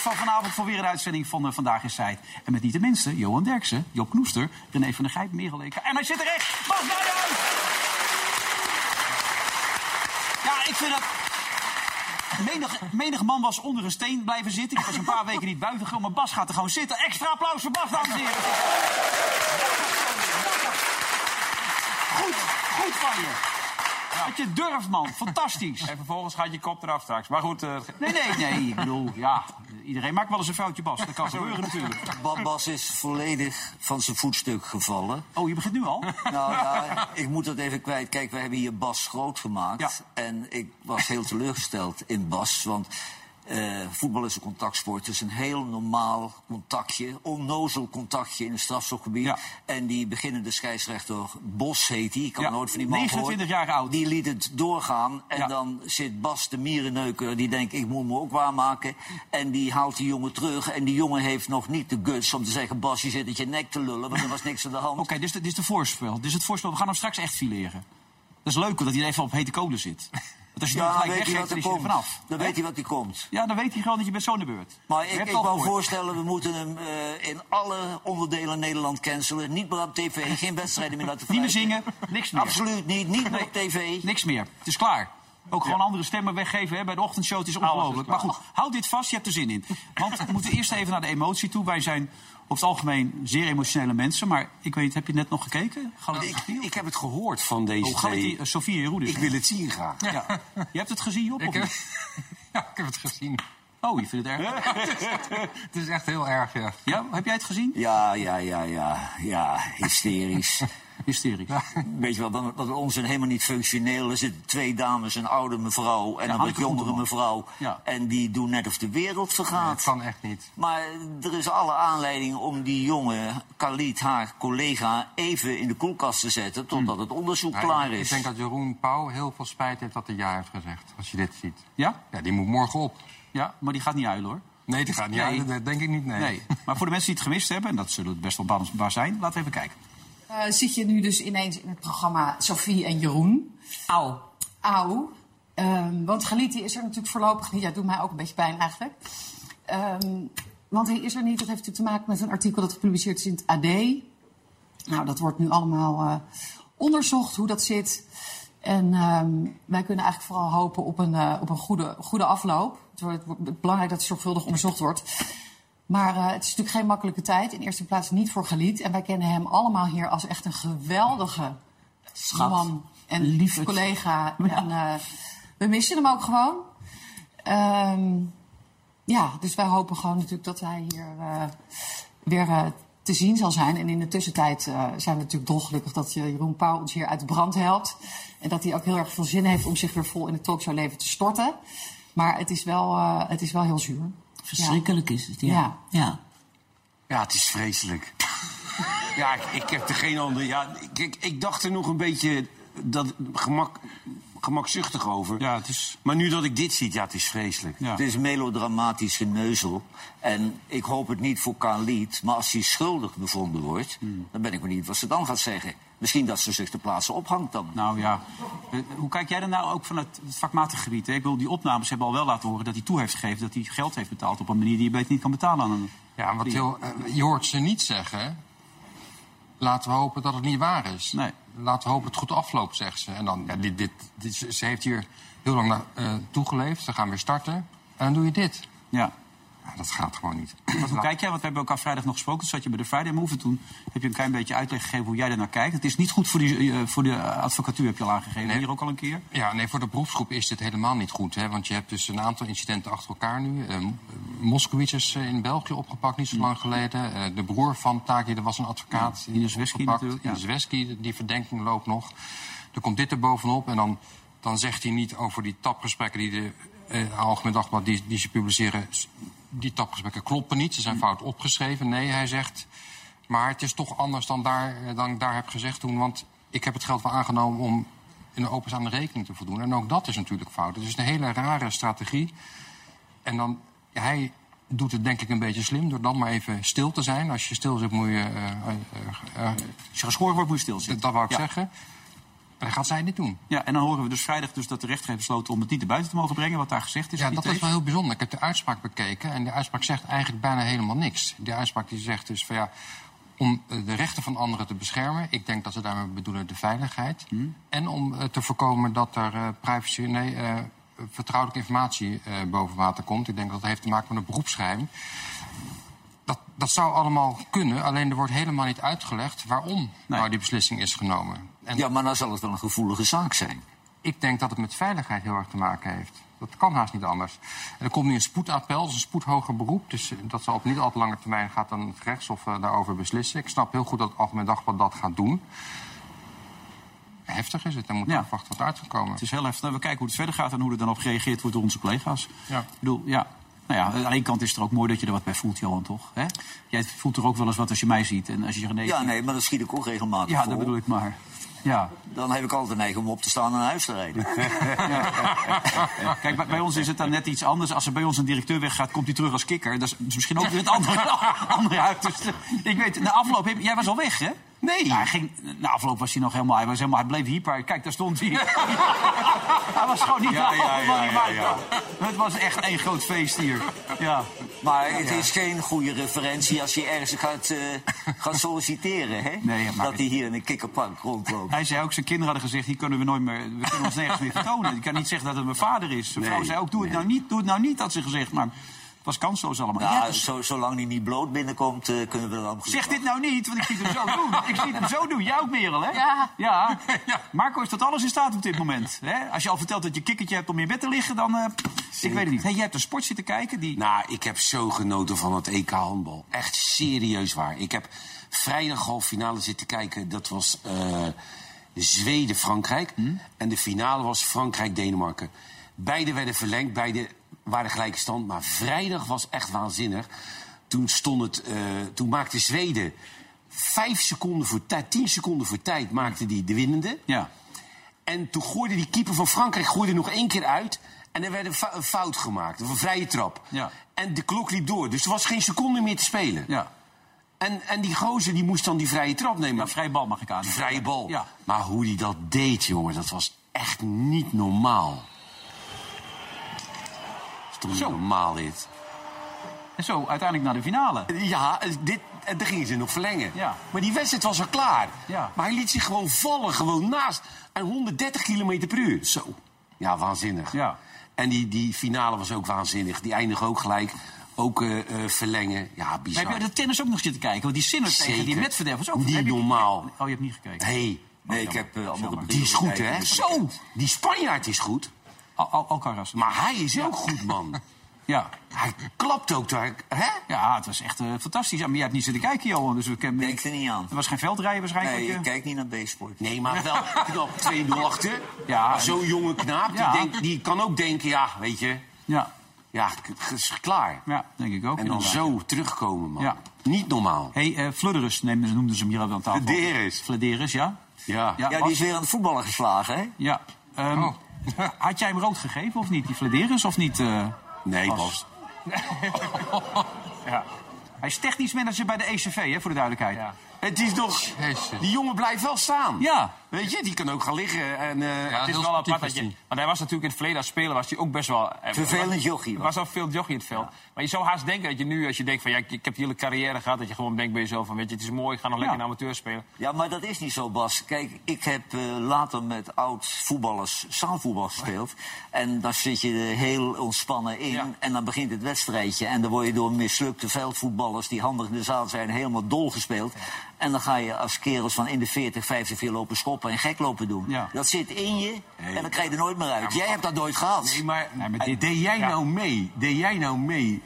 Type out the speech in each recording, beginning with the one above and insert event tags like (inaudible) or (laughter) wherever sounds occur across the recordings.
van vanavond voor weer een uitzending van eh, Vandaag is Tijd. En met niet de minste, Johan Derksen, Joop Knoester, René van der Gijp, Merel. En hij zit er echt, Bas Nijhuis! Ja, ik vind dat... Menig, menig man was onder een steen blijven zitten. Ik was een paar weken niet buiten maar Bas gaat er gewoon zitten. Extra applaus voor Bas, dames en heren. Goed, goed van je. Dat je durft, man. Fantastisch. En vervolgens gaat je kop eraf straks. Maar goed, eh, Nee, nee, nee. Ik bedoel, ja, iedereen maakt wel eens een foutje, Bas. Dat kan gebeuren natuurlijk. Ba- Bas is volledig van zijn voetstuk gevallen. Oh, je begint nu al? Nou ja, ik moet dat even kwijt. Kijk, we hebben hier Bas groot gemaakt. Ja. En ik was heel teleurgesteld in Bas. Want eh, voetbal is een contactsport. Het is een heel normaal contactje. Onnozel contactje in het strafschopgebied. Ja. En die beginnende scheidsrechter, Bos heet hij. Ik Ja, nooit van die man 29 gehoord. jaar oud. Die liet het doorgaan. En Ja. dan zit Bas de mierenneuker. Die denkt, ik moet me ook waarmaken. En die haalt die jongen terug. En die jongen heeft nog niet de guts om te zeggen... Bas, je zit met je nek te lullen. Want er was niks aan de hand. (laughs) Oké, de- dit is de voorspel. Is het voorspel. We gaan hem straks echt fileren. Dat is leuk, dat hij even op hete kolen zit. Want als je Ja, dan gelijk hij weggeeft, dan is hij er vanaf. Dan weet hij wat er komt. Ja, dan weet hij gewoon dat je bent zo in de beurt. Maar ik, ik wou voorstellen, we moeten hem eh, in alle onderdelen Nederland cancelen. Niet meer op tv, geen wedstrijden meer laten Niet meer zingen, niks meer. Absoluut niet, niet meer Nee. op tv. Niks meer. Het is klaar. Ook gewoon andere stemmen weggeven hè, bij de ochtendshow. Het is ongelooflijk. Maar goed, houd dit vast. Je hebt er zin in. Want we moeten eerst even naar de emotie toe. Wij zijn op het algemeen zeer emotionele mensen. Maar ik weet, heb je net nog gekeken? Ik, ik heb het gehoord van deze Oh, twee. Sofie. Ik wil het zien graag. Ja. Je hebt het gezien, Job? Ik heb, (laughs) ja, ik heb het gezien. Oh, je vindt het erg? (laughs) Het is echt heel erg, ja. Ja, heb jij het gezien? Ja, ja, ja, ja, ja, hysterisch. (laughs) Hysterisch. Weet je wel, wat, wat ons helemaal niet functioneel. Er zitten twee dames, een oude mevrouw en Ja, een wat jongere mevrouw. Ja. En die doen net of de wereld vergaat. Het kan echt niet. Maar er is alle aanleiding om die jonge Khalid, haar collega, even in de koelkast te zetten totdat het onderzoek Ja, klaar is. Ik denk dat Jeroen Pauw heel veel spijt heeft dat hij ja heeft gezegd. Als je dit ziet. Ja? Ja, die moet morgen op. Ja, maar die gaat niet huilen hoor. Nee, die gaat niet Nee. uit. Dat denk ik niet, nee. Nee. Maar voor de mensen die het gemist hebben, en dat zullen het best wel baar zijn, laten we even kijken. Eh, zit je nu dus ineens in het programma Sophie en Jeroen. Au. Auw. Ehm, want Galiti is er natuurlijk voorlopig niet. Ja, doet mij ook een beetje pijn eigenlijk. Ehm, want hij is er niet. Dat heeft natuurlijk te maken met een artikel dat gepubliceerd is in het AD. Nou, dat wordt nu allemaal eh, onderzocht hoe dat zit. En ehm, wij kunnen eigenlijk vooral hopen op een, eh, op een goede, goede afloop. Het wordt, belangrijk dat het zorgvuldig onderzocht wordt. Maar eh, het is natuurlijk geen makkelijke tijd. In eerste plaats niet voor Galit. En wij kennen hem allemaal hier als echt een geweldige man en lief collega. En eh, we missen hem ook gewoon. Ehm, ja, dus wij hopen gewoon natuurlijk dat hij hier eh, weer te zien zal zijn. En in de tussentijd zijn we natuurlijk dolgelukkig dat Jeroen Pauw ons hier uit de brand helpt. En dat hij ook heel erg veel zin heeft om zich weer vol in het talkshowleven te storten. Maar het is wel, eh, het is wel heel zuur. Verschrikkelijk is het, ja. Ja. ja. Ja, het is vreselijk. (laughs) ja, ik, ik heb er geen andere. Ja, ik, ik, ik dacht er nog een beetje dat gemak, gemakzuchtig over. Ja, het is... Maar nu dat ik dit zie, ja, het is vreselijk. Ja. Het is melodramatisch geneuzel. En ik hoop het niet voor Khalid. Maar als hij schuldig bevonden wordt, Hmm. dan ben ik benieuwd wat ze dan gaat zeggen. Misschien dat ze zich te plaatsen ophangt dan. Nou ja, Eh, hoe kijk jij er nou ook vanuit het vakmatig gebied? Hè? Ik bedoel, die opnames hebben al wel laten horen dat hij toe heeft gegeven... dat hij geld heeft betaald op een manier die je beter niet kan betalen aan een... Ja, wat heel, eh, je hoort ze niet zeggen. Laten we hopen dat het niet waar is. Nee. Laten we hopen dat het goed afloopt, zegt ze. En dan, ja, dit, dit, dit, ze ze heeft hier heel lang naar, eh, toegeleefd. Ze gaan weer starten. En dan doe je dit. Ja. Ja, dat gaat gewoon niet. (clears throat) Want hoe kijk jij? Want we hebben elkaar vrijdag nog gesproken. Toen zat je bij de Friday Move. En toen heb je een klein beetje uitleg gegeven hoe jij er naar kijkt. Het is niet goed voor, die, eh, voor de advocatuur, heb je al aangegeven. Nee. Hier ook al een keer. Ja, nee, voor de beroepsgroep is dit helemaal niet goed. Hè? Want je hebt dus een aantal incidenten achter elkaar nu. Eh, Moskowitz is in België opgepakt, niet zo lang geleden. De broer van Taki, er was een advocaat. Ja, Ines Wesky opgepakt. natuurlijk, ja. Ines Wesky, die verdenking loopt nog. Er komt dit er bovenop en dan... dan zegt hij niet over die tapgesprekken die de uh, Algemeen Dagblad die, die ze publiceren. Die tapgesprekken kloppen niet, ze zijn fout opgeschreven. Nee, hij zegt. Maar het is toch anders dan, daar, eh, dan ik daar heb gezegd toen. Want ik heb het geld wel aangenomen om in een openstaande rekening te voldoen. En ook dat is natuurlijk fout. Het is een hele rare strategie. En dan, hij doet het denk ik een beetje slim door dan maar even stil te zijn. Als je stil zit moet je... Uh, uh, Als je geschoren wordt moet je stil zitten. Dat wou ik zeggen. Dat gaat zij niet doen. Ja, en dan horen we dus vrijdag dus dat de rechter heeft besloten om het niet naar buiten te mogen brengen, wat daar gezegd is. Ja, dat is wel heel bijzonder. Ik heb de uitspraak bekeken en de uitspraak zegt eigenlijk bijna helemaal niks. De uitspraak die zegt dus van ja, om de rechten van anderen te beschermen. Ik denk dat ze daarmee bedoelen de veiligheid. Hmm. En om te voorkomen dat er privacy, nee, vertrouwelijke informatie boven water komt. Ik denk dat dat heeft te maken met een beroepsgeheim. Dat, dat zou allemaal kunnen, alleen er wordt helemaal niet uitgelegd waarom nou die beslissing is genomen. En ja, maar dan zal het wel een gevoelige zaak zijn. Ik denk dat het met veiligheid heel erg te maken heeft. Dat kan haast niet anders. En er komt nu een spoedappel, een spoedhoger beroep. Dus eh, dat zal op niet al te lange termijn gaat dan het rechtshof uh, daarover beslissen. Ik snap heel goed dat het Algemeen Dagblad dat gaat doen. Heftig is het, er moet ja. afwachten wat uitgekomen. Het is heel heftig. We kijken hoe het verder gaat en hoe er dan op gereageerd wordt door onze collega's. Ja. Ik bedoel, ja, nou ja, aan de ene kant is het er ook mooi dat je er wat bij voelt, Johan, toch? Hè? Jij voelt er ook wel eens wat als je mij ziet. En als je nee, ja, nee, maar dat schiet ik ook regelmatig Ja, dat bedoel ik maar. Ja. Dan heb ik altijd neiging om op te staan en naar huis te rijden. Ja. (laughs) Kijk, bij, ons is het dan net iets anders. Als er bij ons een directeur weggaat, komt hij terug als kikker. Dat is misschien ook weer het andere, (laughs) andere uit. Dus, ik weet, na afloop, jij was al weg, hè? Nee. hij ging, na afloop was hij nog helemaal, hij was helemaal, hij bleef hyper. Kijk, daar stond hij. (laughs) hij was gewoon niet ja, ja, ja, ja, Het was echt één groot feest hier. Ja. Maar het is geen goede referentie als je ergens gaat, uh, gaat solliciteren, hè? Nee, maar dat hij hier in een kikkerpark rondloopt. Hij zei ook, zijn kinderen hadden gezegd, hier kunnen we nooit meer, we kunnen ons nergens meer vertonen. Ik kan niet zeggen dat het mijn vader is. Zijn vrouw zei ook, doe het nou niet, doe het nou niet, had ze gezegd. Maar was kansloos allemaal. Ja, zo, zolang hij niet bloot binnenkomt, uh, kunnen we dan... Zeg dit nou niet, want ik zie hem zo doen. (laughs) Ik zie hem zo doen. Jij ook, Merel, hè? Ja. ja. (laughs) Marco is tot alles in staat op dit moment. Hè? Als je al vertelt dat je kikkertje hebt om in bed te liggen, dan... Uh, ik weet het niet. Hey, jij hebt een sport zitten kijken die... Nou, ik heb zo genoten van het EK handbal. Echt serieus waar. Ik heb vrijdag half finale zitten kijken. Dat was uh, Zweden-Frankrijk. Hm? En de finale was Frankrijk-Denemarken. Beide werden verlengd, beide waren gelijke stand. Maar vrijdag was echt waanzinnig. Toen, stond het, uh, toen maakte Zweden vijf seconden voor tijd, tien seconden voor tijd maakte die de winnende. Ja. En toen gooide die keeper van Frankrijk gooide nog één keer uit. En er werd een, fout gemaakt, een vrije trap. Ja. En de klok liep door, dus er was geen seconde meer te spelen. Ja. En, en die gozer die moest dan die vrije trap nemen. Ja, vrije bal mag ik aan. Vrije bal. Ja. Maar hoe die dat deed, jongen, dat was echt niet normaal toch zo. normaal dit. En zo uiteindelijk naar de finale. Ja, dit, en dan gingen ze nog verlengen. Ja. Maar die wedstrijd was al klaar. Ja. Maar hij liet zich gewoon vallen, gewoon naast. En 130 km per uur. Zo. Ja, waanzinnig. Ja. En die, die finale was ook waanzinnig. Die eindigde ook gelijk. Ook uh, uh, verlengen. Ja, bizar. Maar heb je de tennis ook nog zitten kijken? Want die Sinner tegen die Medvedev was ook... Niet normaal. Oh, je hebt niet gekeken? Nee. Nee, ik heb uh. Die is goed, hè? Zo! Die Spanjaard is goed. Al Alcaraz. Maar hij is ook goed, man. (laughs) Ja. Hij klapt ook daar. Hè? Ja, het was echt uh, fantastisch. Maar jij hebt niet zitten kijken, Johan. Dus we kennen... Kijk er niet aan. Er was geen veldrijden waarschijnlijk. Nee, je kijkt niet naar B-sport. Nee, maar wel (laughs) knap 2-0 achter. Ja. Zo'n jonge knaap, die, denkt, die kan ook denken, ja, weet je... Ja. Ja, is klaar. Ja, denk ik ook. En dan zo terugkomen, man. Ja. Niet normaal. Hé, hey, uh, Fludderus noemden ze hem hier aan tafel. Flederis. Flederis, ja. Ja. ja. Ja, die is weer aan de voetballen geslagen, hè? Ja. Um, oh. (laughs) Had jij hem rood gegeven of niet, die Flederis, of niet? Uh, nee, Bas. (laughs) ja. Hij is technisch manager bij de ECV, hè, voor de duidelijkheid. Ja. Het is toch... Die jongen blijft wel staan. Ja. Weet je, die kan ook gaan liggen. En, uh, ja, het is wel apart dat je... Want hij was natuurlijk in het verleden als speler was hij ook best wel... Eh, Vervelend jochie. Er was al veel jochie in het veld. Maar je zou haast denken dat je nu, als je denkt van... Ja, ik, heb die hele carrière gehad, dat je gewoon denkt bij jezelf van... Weet je, het is mooi, ik ga nog lekker in amateur spelen. Ja, maar dat is niet zo, Bas. Kijk, ik heb uh, later met oud voetballers zaalvoetbal gespeeld. En dan zit je er heel ontspannen in. En dan begint het wedstrijdje. En dan word je door mislukte veldvoetballers... die handig in de zaal zijn, helemaal dol gespeeld. En dan ga je als kerels van in de 40, 50 veel lopen schoppen en gek lopen doen. Ja. Dat zit in je en dan krijg je er nooit meer uit. jij hebt dat nooit gehad. Nee, maar, nee, maar deed jij nou mee? Deed jij nou mee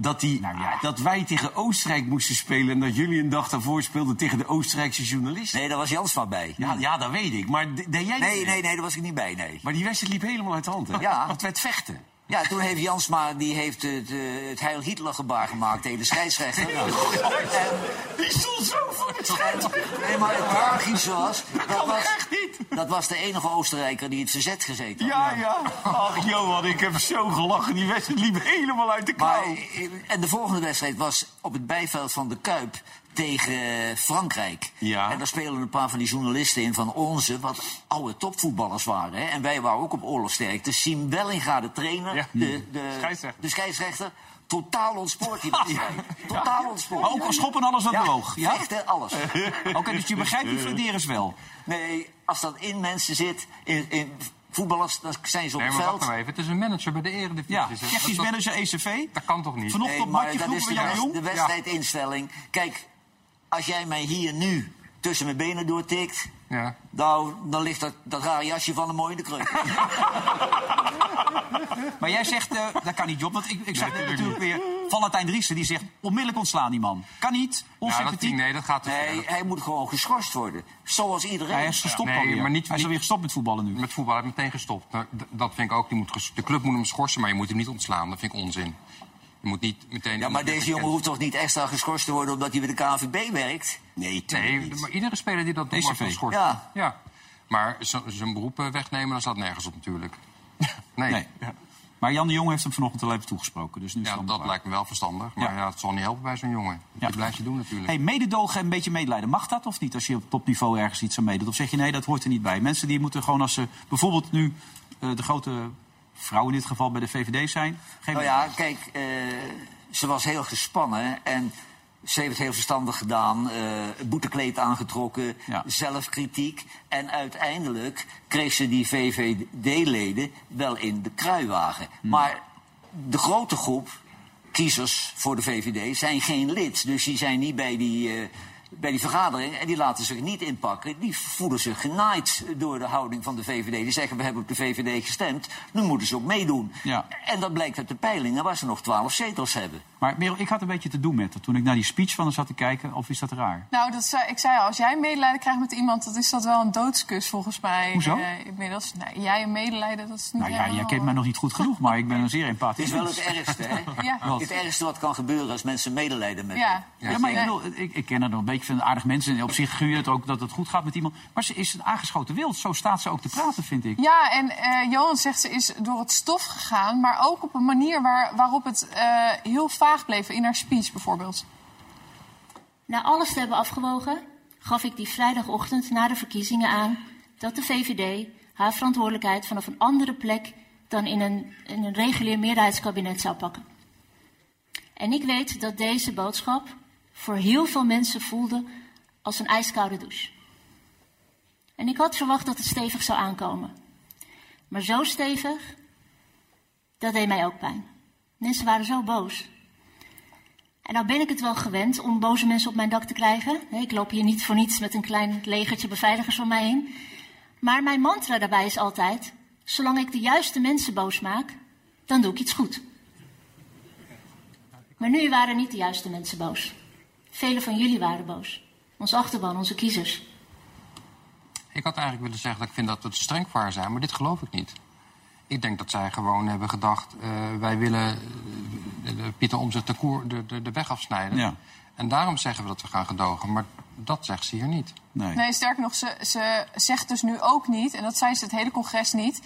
dat, die, Nou ja. dat wij tegen Oostenrijk moesten spelen... en dat jullie een dag daarvoor speelden tegen de Oostenrijkse journalisten. Nee, daar was Jansma bij. Ja, ja, dat weet ik. Maar deed jij Nee, niet nee, mee? nee, daar was ik niet bij, nee. Maar die wedstrijd liep helemaal uit de hand, hè? Ja. Het werd vechten. Ja, toen heeft Jansma die heeft het, eh, het Heil Hitler gebaar gemaakt tegen de scheidsrechter. Die stond zo voor het scherm. nee, maar het tragische was, dat was, echt niet. dat was de enige Oostenrijker die het verzet gezeten had. Ja, ja. Ach, Johan, ik heb zo gelachen. Die wedstrijd liep helemaal uit de Maar, eh, en de volgende wedstrijd was op het bijveld van de Kuip tegen Frankrijk. Ja. En daar spelen een paar van die journalisten in van onze, wat oude topvoetballers waren. Hè? En wij waren ook op oorlogsterkte. Siem Wellinga, de trainer, Ja. de, de, Scheidsrechter. de scheidsrechter. Totaal ontspoord die wedstrijd. (laughs) Totaal ontspoord. Maar ook al schoppen alles wat ja, bewoog. Ja? vechten, alles. (laughs) Oké, dus je begrijpt die Flederis wel. Nee, als dat in mensen zit, in, in voetballers, dan zijn ze op Nee, het maar wacht veld. maar even. Het is een manager bij de Eredivisie. Ja, technisch manager ECV. Dat kan toch niet? Vanochtend Nee, op Matje dat vroeg Jong. de wedstrijdinstelling. Kijk, als jij mij hier nu tussen mijn benen doortikt... Ja. Nou, dan ligt dat, dat rare jasje van een mooi in de kreuk. (laughs) Maar jij zegt, eh, dat kan niet, Job. Want ik, ik zag natuurlijk weer Valentijn Driessen. Die zegt, onmiddellijk ontslaan die man. Kan niet, Ja, dat, onsympathiek. nee, dat gaat. Nee, hij moet gewoon geschorst worden. Zoals iedereen. Hij is gestopt Nee, alweer. maar niet- Hij is alweer gestopt met voetballen nu. Met voetbal heb ik meteen gestopt. Nou, d- Dat vind ik ook. Die moet de club moet hem schorsen, maar je moet hem niet ontslaan. Dat vind ik onzin. Je moet niet meteen... Ja, maar deze jongen hoeft toch niet extra geschorst te worden omdat hij bij de KNVB werkt? Nee, Nee, niet. maar iedere speler die dat doet, mag wel geschorst. Ja. ja. Maar zijn beroep eh, wegnemen, dan staat nergens op natuurlijk. (laughs) Nee. Nee. Maar Jan de Jong heeft hem vanochtend al even toegesproken. Dus nu Ja, dat lijkt me wel verstandig. Maar Ja. ja. het zal niet helpen bij zo'n jongen. Ja. Dat blijf je doen natuurlijk. Hey, mededogen en een beetje medelijden. Mag dat of niet als je op topniveau ergens iets aan meedoet? Of zeg je nee, dat hoort er niet bij? Mensen die moeten gewoon als ze bijvoorbeeld nu eh, de grote vrouw in dit geval bij de VVD zijn. Geen Nou ja, kijk, eh, ze was heel gespannen en ze heeft het heel verstandig gedaan. eh boetekleed aangetrokken, Ja. zelfkritiek. En uiteindelijk kreeg ze die VVD-leden wel in de kruiwagen. Hmm. Maar de grote groep kiezers voor de VVD zijn geen lid. Dus die zijn niet bij die, eh, bij die vergadering en die laten zich niet inpakken. Die voelen zich genaaid door de houding van de VVD. Die zeggen, we hebben op de VVD gestemd, nu moeten ze ook meedoen. Ja. En dat blijkt uit de peilingen waar ze nog twaalf zetels hebben. Maar Merel, ik had een beetje te doen met het toen ik naar die speech van haar zat te kijken. Of is dat raar? Nou, dat zei, ik zei al, als jij medelijden krijgt met iemand, dan is dat wel een doodskus volgens mij. Hoezo? eh, inmiddels. Nee, jij een medelijden, dat is niet Nou ja, jij kent mij nog niet goed genoeg, maar ik ben een zeer Het empathisch is wel het ergste, hè? (laughs) Ja. Het ergste wat kan gebeuren als mensen medelijden met Ja. je. Ja, maar ik, bedoel, ik, ik ken haar nog een beetje van aardig mensen. En op zich gun je het ook dat het goed gaat met iemand. Maar ze is een aangeschoten wild. Zo staat ze ook te praten, vind ik. Ja, en eh, Johan zegt ze is door het stof gegaan, maar ook op een manier waar, waarop het eh, heel vaag bleef. In haar speech bijvoorbeeld. Na alles te hebben afgewogen, gaf ik die vrijdagochtend na de verkiezingen aan dat de VVD haar verantwoordelijkheid vanaf een andere plek dan in een, in een regulier meerderheidskabinet zou pakken. En ik weet dat deze boodschap voor heel veel mensen voelde als een ijskoude douche. En ik had verwacht dat het stevig zou aankomen. Maar zo stevig, dat deed mij ook pijn. Mensen waren zo boos. En nou ben ik het wel gewend om boze mensen op mijn dak te krijgen. Ik loop hier niet voor niets met een klein legertje beveiligers om mij heen. Maar mijn mantra daarbij is altijd: zolang ik de juiste mensen boos maak, dan doe ik iets goed. Maar nu waren niet de juiste mensen boos. Velen van jullie waren boos. Ons achterban, onze kiezers. Ik had eigenlijk willen zeggen dat ik vind dat we te streng voor haar zijn, maar dit geloof ik niet. Ik denk dat zij gewoon hebben gedacht, eh, wij willen eh, Pieter om zich de, koer, de, de, de weg afsnijden. Ja. En daarom zeggen we dat we gaan gedogen, maar dat zegt ze hier niet. Nee. Nee, sterker nog, ze, ze zegt dus nu ook niet, en dat zei ze het hele congres niet.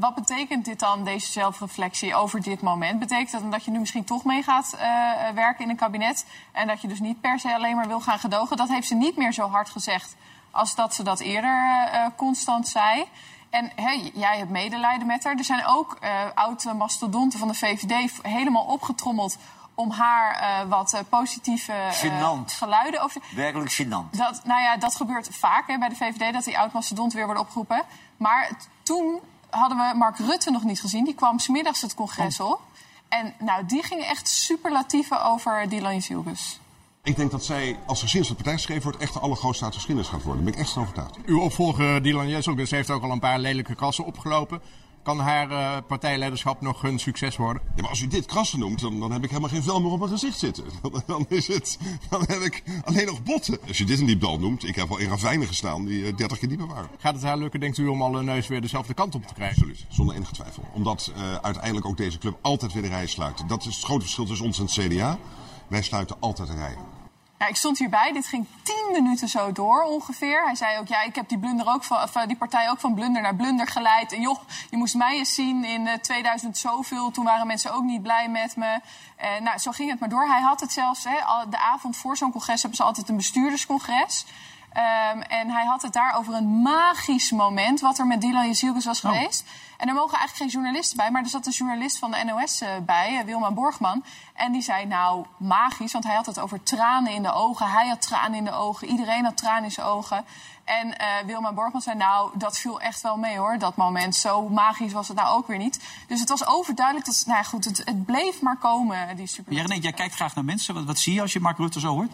Wat betekent dit dan, deze zelfreflectie over dit moment? Betekent dat dat je nu misschien toch mee gaat eh, werken in een kabinet en dat je dus niet per se alleen maar wil gaan gedogen? Dat heeft ze niet meer zo hard gezegd als dat ze dat eerder eh, constant zei. En hè, jij hebt medelijden met haar. Er zijn ook eh oude mastodonten van de VVD helemaal opgetrommeld om haar eh, wat eh, positieve eh, geluiden over. Werkelijk gênant. Dat, nou ja, dat gebeurt vaak hè, bij de VVD, dat die oud-mastodont weer wordt opgeroepen. Maar toen hadden we Mark Rutte nog niet gezien. Die kwam smiddags het congres op. En nou, die ging echt superlatieven over Dylan Jezielbus. Ik denk dat zij, als sinds de partij geschreven wordt, echt de allergrootste uit de geschiedenis gaat worden. Daar ben ik echt van overtuigd. Uw opvolger Dylan Jesselbus heeft ook al een paar lelijke kassen opgelopen. Kan haar uh, partijleiderschap nog hun succes worden? Ja, maar als u dit krassen noemt, dan, dan heb ik helemaal geen vel meer op mijn gezicht zitten. (laughs) Dan, dan, is het, dan heb ik alleen nog botten. Als je dit een diepdal noemt, ik heb wel in ravijnen gestaan die uh, 30 keer dieper waren. Gaat het haar lukken, denkt u, om alle neus weer dezelfde kant op te krijgen? Absoluut, zonder enige twijfel. Omdat uh, uiteindelijk ook deze club altijd weer de rij sluit. Dat is het grote verschil tussen ons en het CDA. Wij sluiten altijd de rij. Ja, ik stond hierbij. Dit ging tien minuten zo door ongeveer. Hij zei ook, ja, ik heb die, blunder ook van, of, die partij ook van blunder naar blunder geleid. En joh, je moest mij eens zien in uh, 2000 zoveel. Toen waren mensen ook niet blij met me. Uh, nou, zo ging het maar door. Hij had het zelfs, hè, de avond voor zo'n congres hebben ze altijd een bestuurderscongres. Um, en hij had het daar over een magisch moment... wat er met Dylan Jezielkes was Oh. geweest. En er mogen eigenlijk geen journalisten bij... maar er zat een journalist van de NOS uh, bij, uh, Wilma Borgman. En die zei, nou, magisch, want hij had het over tranen in de ogen. Hij had tranen in de ogen, iedereen had tranen in zijn ogen. En uh, Wilma Borgman zei, nou, dat viel echt wel mee, hoor, dat moment. Zo magisch was het nou ook weer niet. Dus het was overduidelijk, dat, nou ja, goed, het, het bleef maar komen, die super. Ja, René, jij kijkt graag naar mensen. Wat, wat zie je als je Mark Rutte zo hoort?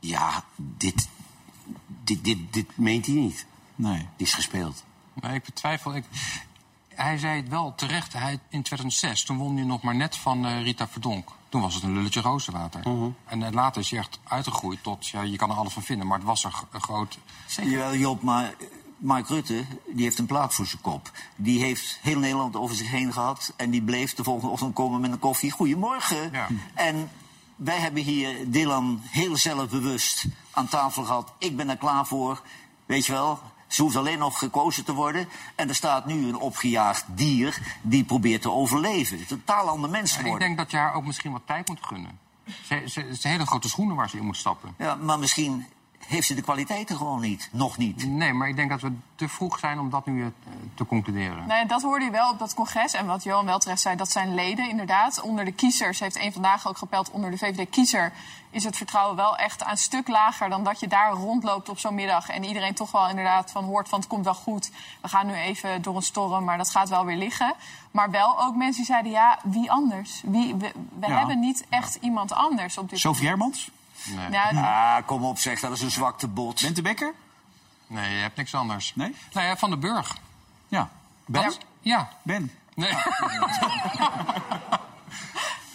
Ja, dit, dit, dit, dit meent hij niet. Nee. Die is gespeeld. Maar ik betwijfel. Ik, hij zei het wel terecht. Hij, in 2006, toen won hij nog maar net van uh, Rita Verdonk. Toen was het een lulletje rozenwater. -huh. En uh, later is hij echt uitgegroeid tot, ja, je kan er alles van vinden, maar het was een, een groot... Jawel, Job, maar Mark Rutte, die heeft een plaat voor zijn kop. Die heeft heel Nederland over zich heen gehad. En die bleef de volgende ochtend komen met een koffie. Goedemorgen. Ja. En wij hebben hier Dylan heel zelfbewust aan tafel gehad. Ik ben er klaar voor. Weet je wel, ze hoeft alleen nog gekozen te worden. En er staat nu een opgejaagd dier die probeert te overleven. Een totaal ander mens geworden. Ik denk dat je haar ook misschien wat tijd moet gunnen. Ze, ze, het zijn hele grote schoenen waar ze in moet stappen. Ja, maar misschien heeft ze de kwaliteiten gewoon niet. Nog niet. Nee, maar ik denk dat we te vroeg zijn om dat nu uh, te concluderen. Nee, dat hoorde je wel op dat congres. En wat Johan wel terecht zei, dat zijn leden inderdaad. Onder de kiezers, heeft één vandaag ook gepeld, onder de VVD-kiezer... is het vertrouwen wel echt een stuk lager dan dat je daar rondloopt op zo'n middag... en iedereen toch wel inderdaad van hoort van het komt wel goed. We gaan nu even door een storm, maar dat gaat wel weer liggen. Maar wel ook mensen die zeiden, ja, wie anders? Wie, we we Ja. hebben niet echt iemand anders op dit Sofie Hermans? Nee. Ja, Ah, kom op zeg, dat is een zwakte bot. Bent de Bekker? nee, je hebt niks anders. Nee? Nou ja, Van den Burg. Ja. Ben? Wat? Ja. Ben. Nee. (laughs)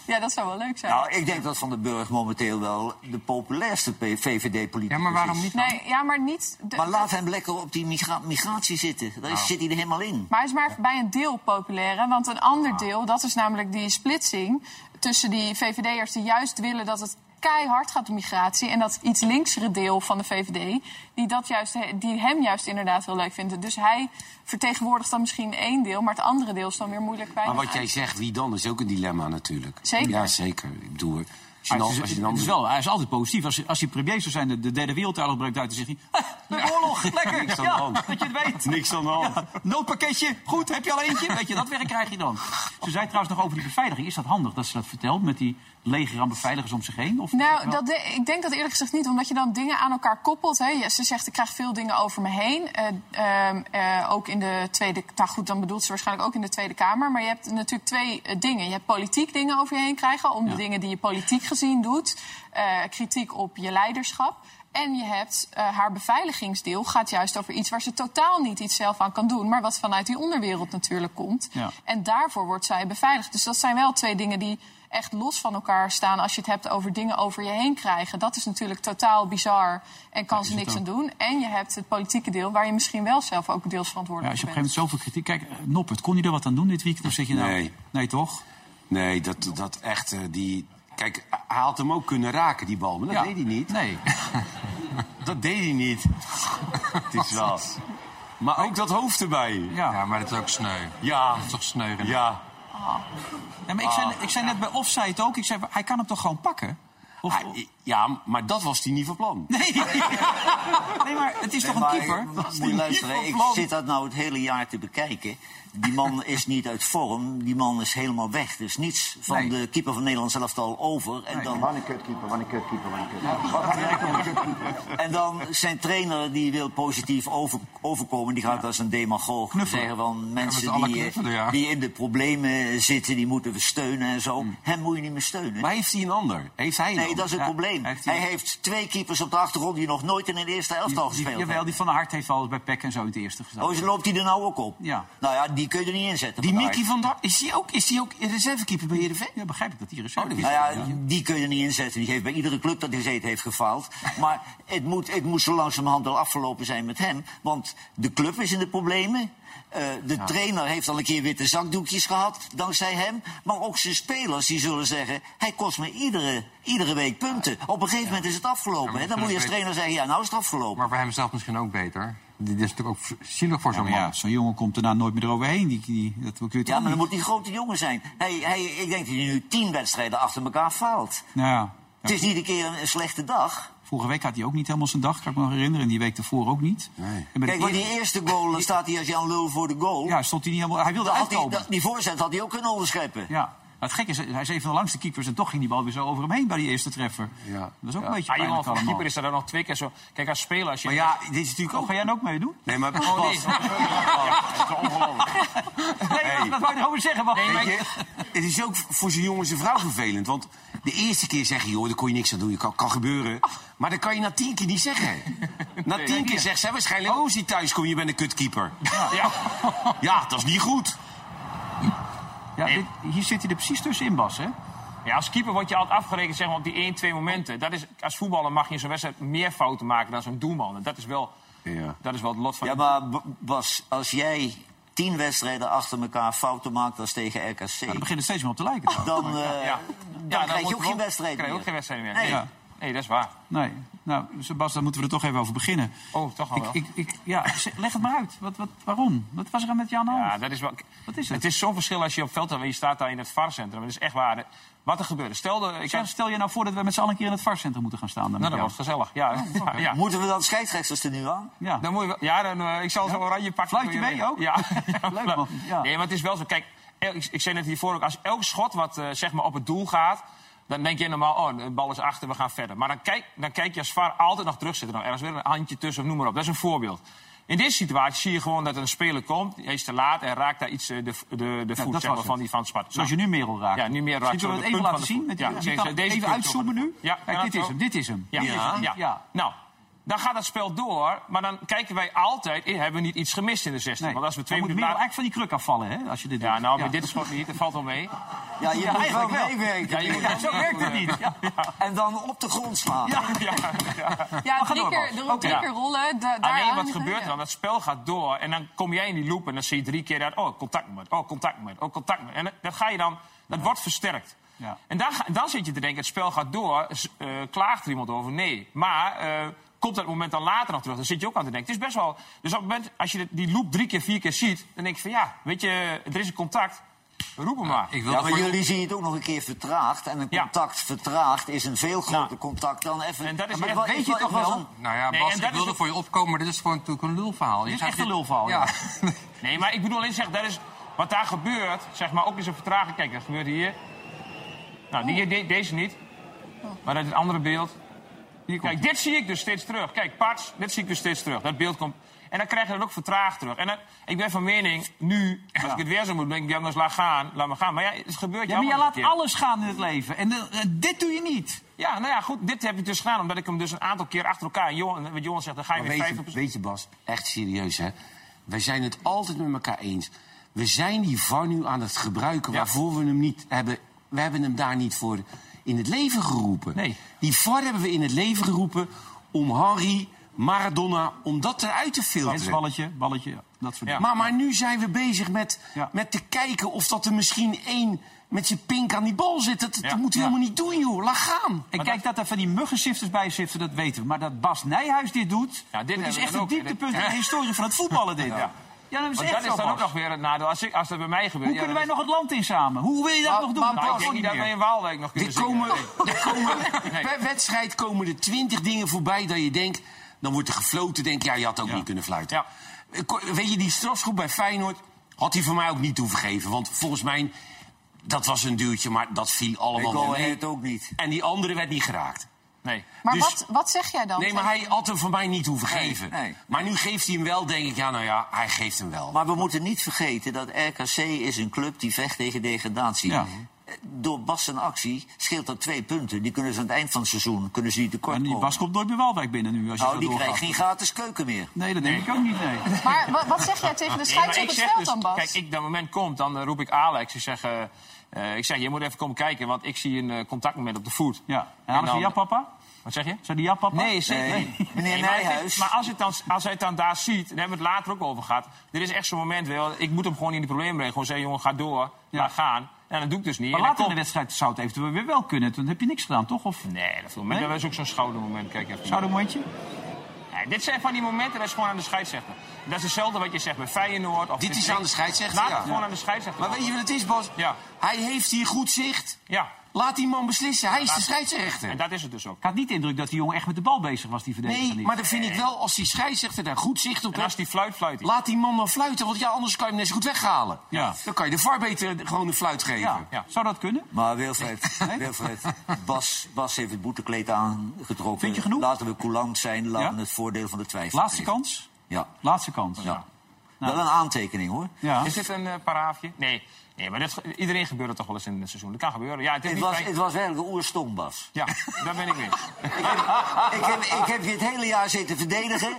ja, dat zou wel leuk zijn. Nou, ik denk dat Van den Burg momenteel wel de populairste VVD-politicus Ja, maar waarom is. niet? Nee, ja, maar niet... de- Maar laat hem lekker op die migra migratie zitten. Daar is- zit hij er helemaal in. Maar hij is maar bij een deel populair. Hè? Want een ander deel, dat is namelijk die splitsing tussen die VVD'ers die juist willen dat het keihard gaat om migratie. En dat iets linksere deel van de VVD, die, dat juist, die hem juist inderdaad heel leuk vinden. Dus hij vertegenwoordigt dan misschien één deel, maar het andere deel is dan weer moeilijk bij Maar wat jij zegt, wie dan, is ook een dilemma natuurlijk. Zeker. Ja, zeker. Ik bedoel, je het is, als je dan het is wel, hij is altijd positief. Als, hij- als hij premier zou zijn, de, de derde wereldoorlog breekt uit, dan zegt hij... "Ah, de oorlog, (laughs) lekker, Niks aan de ja, hand. dat je het weet. Niks aan de hand. Ja, noodpakketje, goed, heb je al eentje? Weet je, dat werk krijg je dan. Ze zei trouwens nog over die beveiliging. Is dat handig dat ze dat vertelt met die leger aan beveiligers om zich heen? Of Nou, dat de- ik denk dat eerlijk gezegd niet, omdat je dan dingen aan elkaar koppelt. Hè. Ze zegt, ik krijg veel dingen over me heen. Eh, ehm, eh, ook in de Tweede... Nou goed, dan bedoelt ze waarschijnlijk ook in de Tweede Kamer. Maar je hebt natuurlijk twee eh, dingen. Je hebt politiek dingen over je heen krijgen... om de dingen die je politiek gezien doet. Kritiek op je leiderschap. En je hebt eh, haar beveiligingsdeel gaat juist over iets waar ze totaal niet iets zelf aan kan doen, maar wat vanuit die onderwereld natuurlijk komt. Ja. En daarvoor wordt zij beveiligd. Dus dat zijn wel twee dingen die echt los van elkaar staan als je het hebt over dingen over je heen krijgen. Dat is natuurlijk totaal bizar en kan ze niks aan doen. En je hebt het politieke deel waar je misschien wel zelf ook deels Ja, verantwoordelijk als je op een gegeven moment zoveel kritiek... Kijk, eh, Noppert, kon je er wat aan doen dit weekend? Of zeg je nou... Nee. Nee, toch? Nee, dat, dat echt, eh, die... Kijk, hij had hem ook kunnen raken, die bal. Maar dat Ja. deed hij niet. Nee. (laughs) Dat deed hij niet. (laughs) Het is wel... Maar ook dat hoofd erbij. Ja. Ja, maar dat is ook sneu. Ja. Dat is toch sneu? Ja. Maar ik, zei, ik zei net bij offside ook, ik zei, hij kan hem toch gewoon pakken? Of, Hij- ja, maar dat was hij niet van plan. nee. (laughs) nee, maar het is toch een ik- keeper? Moet je luisteren, ik zit dat nou het hele jaar te bekijken. Die man is niet uit vorm, die man is helemaal weg. Is niets van Nee. de keeper van Nederland zelf al over. En dan, Wat een kutkeeper, wat een kutkeeper, wat een kutkeeper. Kutkeeper? en dan zijn trainer die wil positief over, overkomen. Die gaat als een demagoog Knuffelen. zeggen van mensen die, knuffelen, ja. die in de problemen zitten, die moeten we steunen en zo. Hem moet je niet meer steunen. Maar heeft hij een ander? Heeft hij een Nee, Nee, dat is het Ja, probleem. heeft Hij hij- heeft twee keepers op de achtergrond die nog nooit in een eerste elftal gespeeld Jawel, hebben. die Van der Hart heeft al eens bij PEC en zo in het eerste gestaan. Oh, loopt hij er nou ook op? Ja. Nou ja, die kun je er niet inzetten. Die Mickey van. Is die ook, is die ook reservekeeper bij Heerenveen? Ja, begrijp ik dat die reserve Oh, Nou ja, die kun je er niet inzetten. Die heeft bij iedere club dat hij gezeten heeft gefaald. (laughs) Maar het moet, het moet zo langzamerhand wel afgelopen zijn met hem. Want de club is in de problemen. Eh, de trainer heeft al een keer witte zakdoekjes gehad, dankzij hem. Maar ook zijn spelers die zullen zeggen... hij kost me iedere, iedere week punten. Op een gegeven moment is het afgelopen. Ja, hè? maar Dan moet je als trainer zeggen... ja, nou is het afgelopen. Maar voor hem zelf misschien ook beter. Dit is natuurlijk ook zielig voor zo'n maar man. ja, zo'n jongen komt daarna nooit meer eroverheen. Die, die, dat kun je toch Ja, maar dan moet die grote jongen zijn. Hij, hij, ik denk dat hij nu tien wedstrijden achter elkaar faalt. Nou ja. Het is niet een keer een, een slechte dag. Vorige week had hij ook niet helemaal zijn dag, kan ik me nog herinneren. En die week daarvoor ook niet. De Kijk, maar die eerste- goal, dan staat hij als Jan Lul voor de goal. Ja, stond hij niet helemaal... Hij wilde uitkomen. dat- die voorzet had hij ook kunnen onderscheppen. Ja. Maar het gekke is, hij is een van de langste keepers en toch ging die bal weer zo over hem heen bij die eerste treffer. Ja. Dat is ook een beetje Ah, jongen, pijnlijk allemaal. keeper is er dan nog twee keer zo... Kijk, als speler... Als je Maar ja, dit is natuurlijk ook... Ga jij dan ook meedoen? Nee, maar... Oh, nee. Dat is ongelooflijk. (laughs) Nee, wat wou je erover zeggen? Wacht. Nee, maar- Weet je, het is ook voor zijn jongens en vrouw vervelend. Want de eerste keer zeg je, joh, daar kon je niks aan doen. Je kan, kan gebeuren. Maar dat kan je na tien keer niet zeggen. (laughs) Na tien keer zegt zij waarschijnlijk, oh, als hij thuis komt, je bent een kutkeeper. Ja. Ja, dat is niet goed. Ja, dit- hier zit hij er precies tussenin, Bas, hè? Ja, als keeper word je altijd afgerekend zeg maar, op die 1, 2 momenten. Dat is, als voetballer mag je in zo'n wedstrijd meer fouten maken dan zo'n doelman. En dat is wel, Ja. dat is wel het lot van... Ja, maar Bas, als jij tien wedstrijden achter elkaar fouten maakt als tegen RKC... Nou, dan begint het steeds meer op te lijken. dan, eh, Ja. dan Ja, krijg je ook geen wedstrijd krijg je ook meer. geen wedstrijd meer. Nee. Nee. Dat is waar. Nee. Nou, Bas, daar moeten we er toch even over beginnen. Oh, toch al Ik, wel. ik, ik, ja, leg het maar uit. Wat, wat, waarom? Wat was er aan met je aan de hand? Ja, dat is wel... Wat is het? Het is zo'n verschil als je op veld staat en je staat daar in het VAR-centrum. Het is echt waar. Wat er gebeurde. Stel, de, ik Zeg, heb, stel je nou voor dat we met z'n allen een keer in het varcentrum moeten gaan staan. Dan nou, dat wordt gezellig. Ja, (laughs) ja, ja. Moeten we dan scheidsrechters er nu aan? Ja. Dan moet je wel, ja, dan, eh, ik zal zo'n oranje pakken. Fluit je mee ook? Ja. (laughs) Leuk, man. Ja. Nee, maar het is wel zo. Kijk, ik, ik zei net hiervoor ook, als elk schot wat eh, zeg maar op het doel gaat... dan denk je normaal, oh, de bal is achter, we gaan verder. Maar dan kijk, dan kijk je als VAR altijd nog terug zitten. Nou, er is weer een handje tussen, of noem maar op. Dat is een voorbeeld. In deze situatie zie je gewoon dat er een speler komt. Hij is te laat en raakt daar iets eh, de, de, de voet zeg maar, van die van Sparta. Zoals je nu Merel raakt. Ja, nu meer raakt. Zullen we het even laten zien? Met voet. die- Ja, deze- even uitzoomen nu? Ja, Kijk, dit is hem. Dit is hem. Ja, Dit is hem. ja. ja. Nou, dan gaat het spel door, maar dan kijken wij altijd... eh, hebben we niet iets gemist in de 16? Nee. Want als we twee minuten later... eigenlijk van die kruk afvallen, hè? Als je dit Ja, doet. nou, maar dit is gewoon niet. Dat valt wel mee. Ja, je Ja, moet wel meewerken. Ja, je moet- Ja, zo werkt het niet. Ja. En dan op de grond slaan. Ja. (laughs) Ja, ja. Drie keer, er- drie keer rollen. da- daar Alleen wat gebeurt er dan? Dat spel gaat door en dan kom jij in die loop en dan zie je drie keer dat... Oh, contact met, oh, contact met, oh, contact met. En dat- ga je dan... Dat wordt versterkt. Ja. En dan, dan zit je te denken, het spel gaat door. eh, klaagt er iemand over? Nee. Maar eh, komt dat moment dan later nog terug? Dan zit je ook aan te denken. Het is best wel... Dus op het moment, als je die loop drie keer, vier keer ziet... dan denk je van ja, weet je, er is een contact. Roep hem maar. Ik wil Ja, maar voor- jullie zien het ook nog een keer vertraagd. En een Ja. contact vertraagd is een veel groter Nou, contact dan even... en dat is Maar weet je toch wel? een- Nou ja, Nee, Bas, en ik dat is wilde het- voor je opkomen, maar dit is gewoon natuurlijk een lulverhaal. Dit is Je echt een lulverhaal, Ja. (laughs) Nee, maar ik bedoel alleen zeggen, dat is wat daar gebeurt, zeg maar, ook in zo'n vertraging. Kijk, dat gebeurt hier. Nou, die, de- deze niet. Maar dat is het andere beeld. Kijk, dit zie ik dus steeds terug. Kijk, Pats, dit zie ik dus steeds terug. Dat beeld komt. En dan krijg je dat ook vertraagd terug. En dan, ik ben van mening, nu, als ik het weer zo moet, denk ik, jongens, laat gaan, laat maar gaan. Maar ja, het gebeurt Ja, maar allemaal laat keer. alles gaan in het leven. En eh, dit doe je niet. Ja, nou ja, goed, dit heb ik dus gedaan, omdat ik hem dus een aantal keer achter elkaar... En Johan, wat Johan zegt, dan ga je Maar weer weet, je, 50 weet je, Bas, echt serieus, hè? Wij zijn het altijd met elkaar eens. We zijn die VAR nu aan het gebruiken Ja. waarvoor we hem niet hebben. We hebben hem daar niet voor in het leven geroepen. Nee. Die VAR hebben we in het leven geroepen om Harry, Maradona, om dat eruit te filteren. Hensballetje, balletje, ja, dat soort Ja. dingen. Maar, maar nu zijn we bezig met, Ja. met te kijken of dat er misschien één met zijn pink aan die bal zit. Dat, dat Ja. we Ja. helemaal niet doen, joh. Laat gaan. En kijk dat er van die muggensifters bij zitten, dat weten we. Maar dat Bas Nijhuis dit doet, Ja, dit dat is echt een dieptepunt in de historie van het voetballen dit. Ja, dat is Want dat is dan ook nog weer het nadeel. Als, ik, als dat bij mij gebeurt... Hoe ja, kunnen wij nog het land in samen? Hoe wil je dat Maar- nog doen? maar- Nou, kan ik denk niet dat wij in Waalwijk nog kunnen Er (laughs) komen, Nee. er komen, Nee. Per wedstrijd komen er twintig dingen voorbij dat je denkt... dan wordt er gefloten, denk ja, je had ook Ja. niet kunnen fluiten. Ja. Eh, Weet je, die strafschop bij Feyenoord had hij voor mij ook niet toevergeven. Want volgens mij, dat was een duwtje, maar dat viel Ik allemaal mee. ahead ook niet. En die andere werd niet geraakt. Nee. Maar Dus- wat, wat zeg jij dan? Nee, maar hij had hem voor mij niet hoeven geven. nee. Maar nu geeft hij hem wel, denk ik, ja, nou ja, hij geeft hem wel. Maar we moeten niet vergeten dat RKC is een club die vecht tegen degradatie. Ja. door Bas zijn actie scheelt dat twee punten. Die kunnen ze aan het eind van het seizoen kunnen ze niet tekort En die komen. Bas komt nooit meer Waalwijk binnen nu. Als je Nou, die doorgaat. krijgt geen gratis keuken meer. Nee, dat denk ik ook niet, nee. Maar wa- wat zeg jij tegen de scheids op het veld dus- dan, Bas? Kijk, ik, dat moment komt, dan roep ik Alex. Ik zeg, eh, eh, ik zeg, je moet even komen kijken, want ik zie een eh, contactmoment op de voet. Ja. En ze dan- ja, papa? Wat zeg je? Zijn die ja, papa? Nee, zeker Nee. niet. (laughs) Meneer Nijhuis. maar als, het dan, als hij het dan daar ziet, daar hebben we het later ook over gehad. Er is echt zo'n moment, wel, ik moet hem gewoon in de problemen brengen. Gewoon zeggen, jongen, ga door, Ja. laat gaan. En dat doe ik dus niet. Maar En dan later in de wedstrijd zou het eventueel weer wel kunnen. Toen heb je niks gedaan, toch? Of Nee, dat, viel mee. Nee? dat was ook zo'n schoudermoment. Kijk even. schoudermomentje? Nee, dit zijn van die momenten, dat is gewoon aan de scheidsrechter. Dat is hetzelfde wat je zegt bij Feyenoord. Of Dit is aan de scheidsrechter, Laat ja. het gewoon aan de scheidsrechter. Maar weet je wat het is, Bas? Ja. Hij heeft hier goed zicht. Ja, Laat die man beslissen. Hij is de en scheidsrechter. dat is het dus ook. Ik had niet de indruk dat die jongen echt met de bal bezig was, die verdediger. Nee, niet. maar dan vind ik wel, als die scheidsrechter daar goed zicht op En als heeft... die fluit, fluit hij. Laat die man dan fluiten, want ja, anders kan je hem net zo goed weghalen. Ja. Dan kan je de VAR beter gewoon een fluit geven. ja. Ja. Zou dat kunnen? Maar Wilfred, Wilfred Bas, Bas heeft het boetekleed aangetrokken. Vind je genoeg? Laten we coulant zijn, laten Ja? we het voordeel van de twijfel Laatste geven. kans? Ja, Laatste kans. ja. Nou. Wel een aantekening hoor. Ja. Is dit een eh, paraafje? Nee. Nee maar iedereen gebeurt het toch wel eens in het seizoen. Dat kan gebeuren. Ja, het is Het niet was, het was werkelijk een oerstom, Bas. Ja, daar ben ik mee. Ik (laughs) heb, ik, heb, ik heb je het hele jaar zitten verdedigen.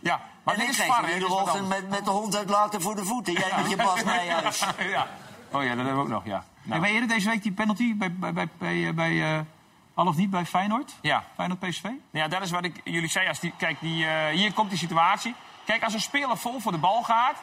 Ja, maar en dit ik is krijg VAR, iedere ochtend met, met de hond uitlaten voor de voeten. Jij met je Bas (laughs) Nijhuis. ja. Oh ja, dat hebben we ook nog, ja. En Nou, ben je eerder deze week die penalty bij, bij, bij, bij, eh, bij eh, al of niet bij Feyenoord? ja. Feyenoord PSV? ja, dat is wat ik jullie zei. Als die, kijk, die, eh, hier komt die situatie. Kijk, als een speler vol voor de bal gaat...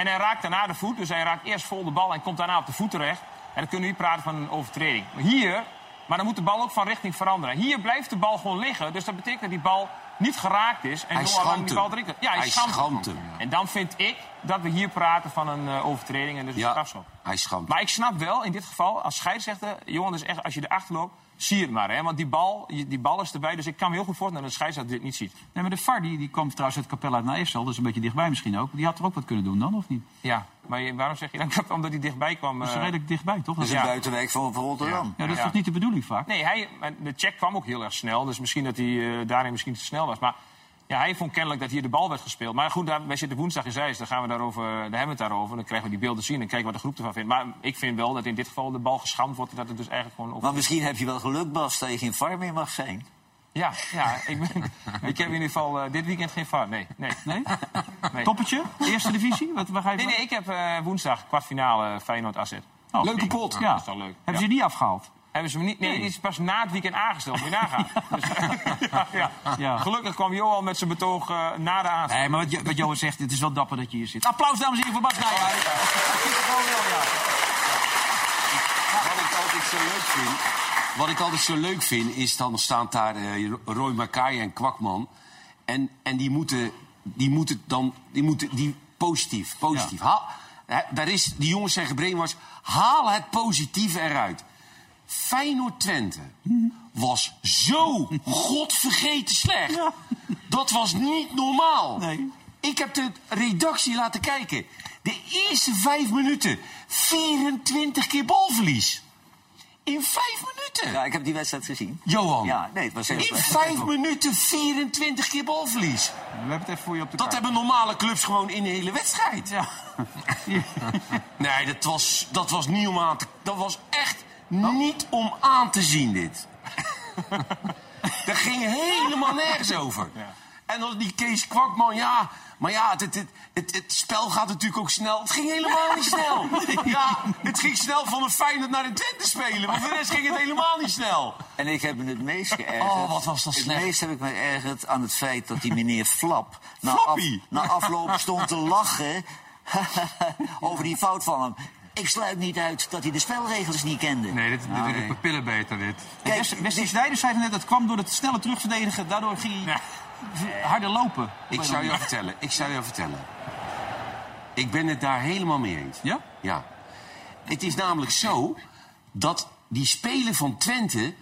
en hij raakt daarna de voet... dus hij raakt eerst vol de bal en komt daarna op de voet terecht... en dan kunnen we niet praten van een overtreding. Maar hier... Maar dan moet de bal ook van richting veranderen. Hier blijft de bal gewoon liggen. Dus dat betekent dat die bal niet geraakt is. En Hij schampt die bal komt. Ja, hij, Hij schampt hem. En dan vind ik dat we hier praten van een eh, overtreding en dus een Ja, strafschop. hij schampt. Maar ik snap wel in dit geval, als scheidsrechter, jongen, dus echt, als je erachter loopt, zie je het maar. Hè? Want die bal, die bal is erbij, dus ik kan me heel goed voorstellen dat de scheidsrechter dit niet ziet. Nee, maar de VAR die, die kwam trouwens uit Capella naar Eersel, dus een beetje dichtbij misschien ook. Die had er ook wat kunnen doen dan, of niet? Ja, maar waarom zeg je dan (laughs) dat? Omdat hij dichtbij kwam? Dat is eh, redelijk dichtbij, toch? Dat is ja. een buitenwijk van, van Rotterdam. ja, dat is Ja. toch niet de bedoeling vaak? Nee, hij, de check kwam ook heel erg snel, dus misschien dat hij eh, daarin misschien te snel was. Maar ja, hij vond kennelijk dat hier de bal werd gespeeld. Maar goed, daar, wij zitten woensdag in Zeist, dan, gaan we daarover, daar hebben we het daarover. Dan krijgen we die beelden zien en kijken wat de groep ervan vindt. Maar ik vind wel dat in dit geval de bal geschamd wordt, dat het dus eigenlijk gewoon... Over... Maar misschien heb je wel geluk, Bas, dat je geen VAR meer mag zijn. Ja, ja ik, ben, ik heb in ieder geval eh, dit weekend geen VAR. Nee, nee. Nee? nee. Toppetje? Eerste divisie? Wat, waar ga je Nee, nee, ik heb eh, woensdag kwartfinale Feyenoord AZ. Oh, Leuke pot. Ja. Dat is wel leuk. Hebben Ja. ze die niet afgehaald? Hebben ze me niet? Nee, die is pas na het weekend aangesteld. Moet je nagaan. (laughs) Dus, (laughs) ja, ja. Ja. Gelukkig kwam Johan met zijn betoog eh, na de aanstelling. Nee, maar wat, wat Johan zegt, het is wel dapper dat je hier zit. Applaus, dames en heren, voor Bas Nijhuis. Wat ik altijd zo leuk vind, wat ik altijd zo leuk vind is dan staat daar eh, Roy Makai en Kwakman. En, en die moeten, die moeten dan, die moeten, die positief, positief. Haal, daar is, die jongens zijn gebrainwashed. Haal het positieve eruit. Feyenoord Twente was zo godvergeten slecht. Dat was niet normaal. Nee. Ik heb de redactie laten kijken. De eerste vijf minuten 24 keer balverlies. In vijf minuten. Ja, ik heb die wedstrijd gezien. Johan. Ja, nee, het was heel In slecht. vijf minuten 24 keer balverlies. We hebben het even voor je op de Dat kaart. hebben normale clubs gewoon in de hele wedstrijd. Ja. (laughs) Nee, dat was, dat was niet om aan te... Dat was echt niet om aan te zien, dit. dat (laughs) ging helemaal nergens over. En dan die Kees Kwakman, ja... Maar ja, het, het, het, het, het spel gaat natuurlijk ook snel. Het ging helemaal niet snel. (laughs) Ja, het ging snel van een Feyenoord naar een Twente spelen. Maar voor de rest ging het helemaal niet snel. En ik heb me het meest geërgerd. Oh, wat was dat Het slecht. meest heb ik me geërgerd aan het feit dat die meneer Flap... na, Flappy. na afloop stond te lachen (laughs) over die fout van hem. Ik sluit niet uit dat hij de spelregels niet kende. Nee, dit, dit is papillen beter, dit. Kijk, Wesley Sneijder zei net, het kwam door het snelle terugverdedigen. Daardoor ging hij harder lopen. Ik zou je vertellen, ik zou je vertellen. Ik ben het daar helemaal mee eens. Ja? Ja. Het is namelijk zo dat die speler van Twente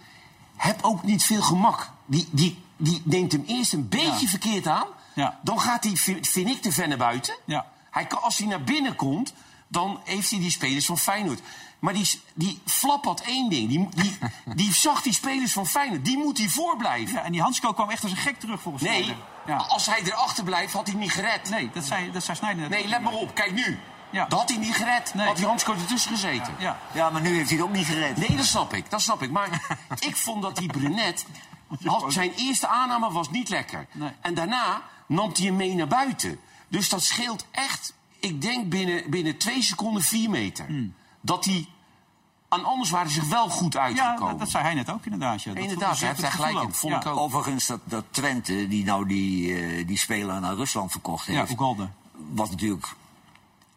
heb ook niet veel gemak. Die, die, die neemt hem eerst een beetje Ja. verkeerd aan. Ja. Dan gaat hij, vi- vind ik, te ver naar buiten. Ja. Hij kan, als hij naar binnen komt, dan heeft hij die spelers van Feyenoord. Maar die, die Flap had één ding. Die, die, die zag die spelers van Feyenoord. Die moet hij voorblijven. Ja, en die Hansko kwam echt als een gek terug volgens Nee, Sneijder. Ja. als hij erachter blijft, had hij niet gered. Nee, dat zei, dat zei Sneijder net. Nee, let maar op. Kijk nu. Ja. Dat had hij niet gered. Nee. Had hij Hanskort ertussen gezeten. Ja. Ja, maar nu heeft hij het ook niet gered. Nee, dat snap ik. Dat snap ik. Maar (laughs) ik vond dat die Brunet... Had, zijn eerste aanname was niet lekker. Nee. En daarna nam hij hem mee naar buiten. Dus dat scheelt echt, ik denk binnen, binnen twee seconden vier meter. Dat hij... En anders waren ze zich wel goed Ja, uitgekomen. dat, dat zei hij net ook inderdaad. Ja. Dat Inderdaad, hij heeft daar gelijk in. Vond ook. ik Ja. ook. Overigens, dat, dat Twente, die nou die, eh, die speler naar Rusland verkocht Ja, heeft... Ugalde. wat natuurlijk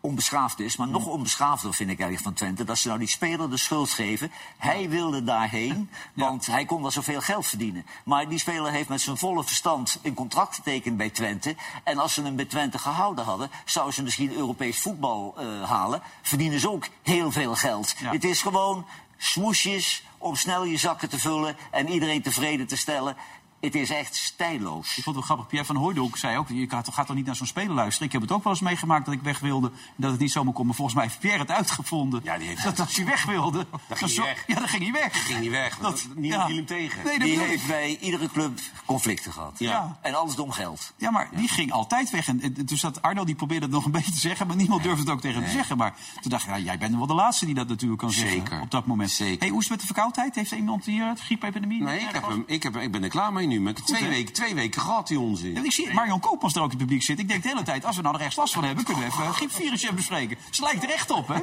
onbeschaafd is, maar nog onbeschaafder vind ik eigenlijk van Twente... dat ze nou die speler de schuld geven. Hij wilde daarheen, want hij kon daar zoveel geld verdienen. Maar die speler heeft met zijn volle verstand een contract getekend bij Twente. En als ze hem bij Twente gehouden hadden... zouden ze misschien Europees voetbal eh, halen. Verdienen ze ook heel veel geld. Ja. Het is gewoon smoesjes om snel je zakken te vullen... en iedereen tevreden te stellen. Het is echt stijloos. Ik vond het wel grappig. Pierre van Hooydonk zei ook... je gaat, gaat toch niet naar zo'n speler luisteren? Ik heb het ook wel eens meegemaakt dat ik weg wilde. en Dat het niet zomaar kon. Maar volgens mij heeft Pierre het uitgevonden. Ja, die heeft dat als hij weg wilde... Dan ging zo- weg. Ja, dan ging hij weg. ging hij weg. Dat- Niemand ja. hem tegen. Nee, dat Die heeft bij iedere club conflicten gehad. Ja. En alles om geld. Ja, maar die ging altijd weg. En, en dus dat Arno die probeerde het nog een (laughs) beetje te zeggen, maar niemand durfde het ook tegen hem te zeggen. Maar toen dacht ik, jij bent wel de laatste die dat natuurlijk kan zeggen Zeker. op dat moment. Zeker. Hey, hoe is het met de verkoudheid? Heeft iemand hier het griepepidemie? Nee, ik, heb hem, ik, heb, ik ben er klaar mee nu. Met twee, weken, twee weken gehad, die onzin. Ja, ik zie Marion Koopmans er ook in het publiek zitten. Ik denk de hele tijd, als we nou er echt last van hebben, kunnen we even een griepvirusje bespreken. Ze lijkt er echt op, hè?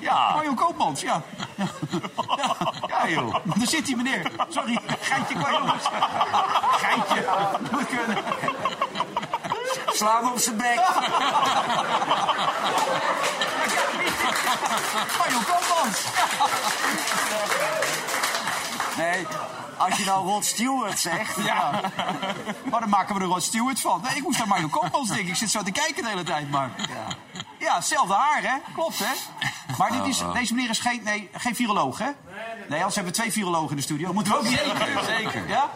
Ja. Marion Koopmans, ja. Ja, ja joh. Daar zit die meneer. Sorry, geintje qua jongens. Geintje. Moet kunnen. Slaan op zijn bek. Marion Koopmans. Nee, als je nou Rod Stewart zegt... Ja. Maar dan maken we er Rod Stewart van. Nee, ik moest aan Marion Koopmans denken. Ik zit zo te kijken de hele tijd, maar... Ja, hetzelfde haar, hè? Klopt, hè? Maar dit is, deze meneer is geen, nee, geen viroloog, hè? Nee, anders hebben we twee virologen in de studio. Moeten we ook Zeker, zeker. Ja?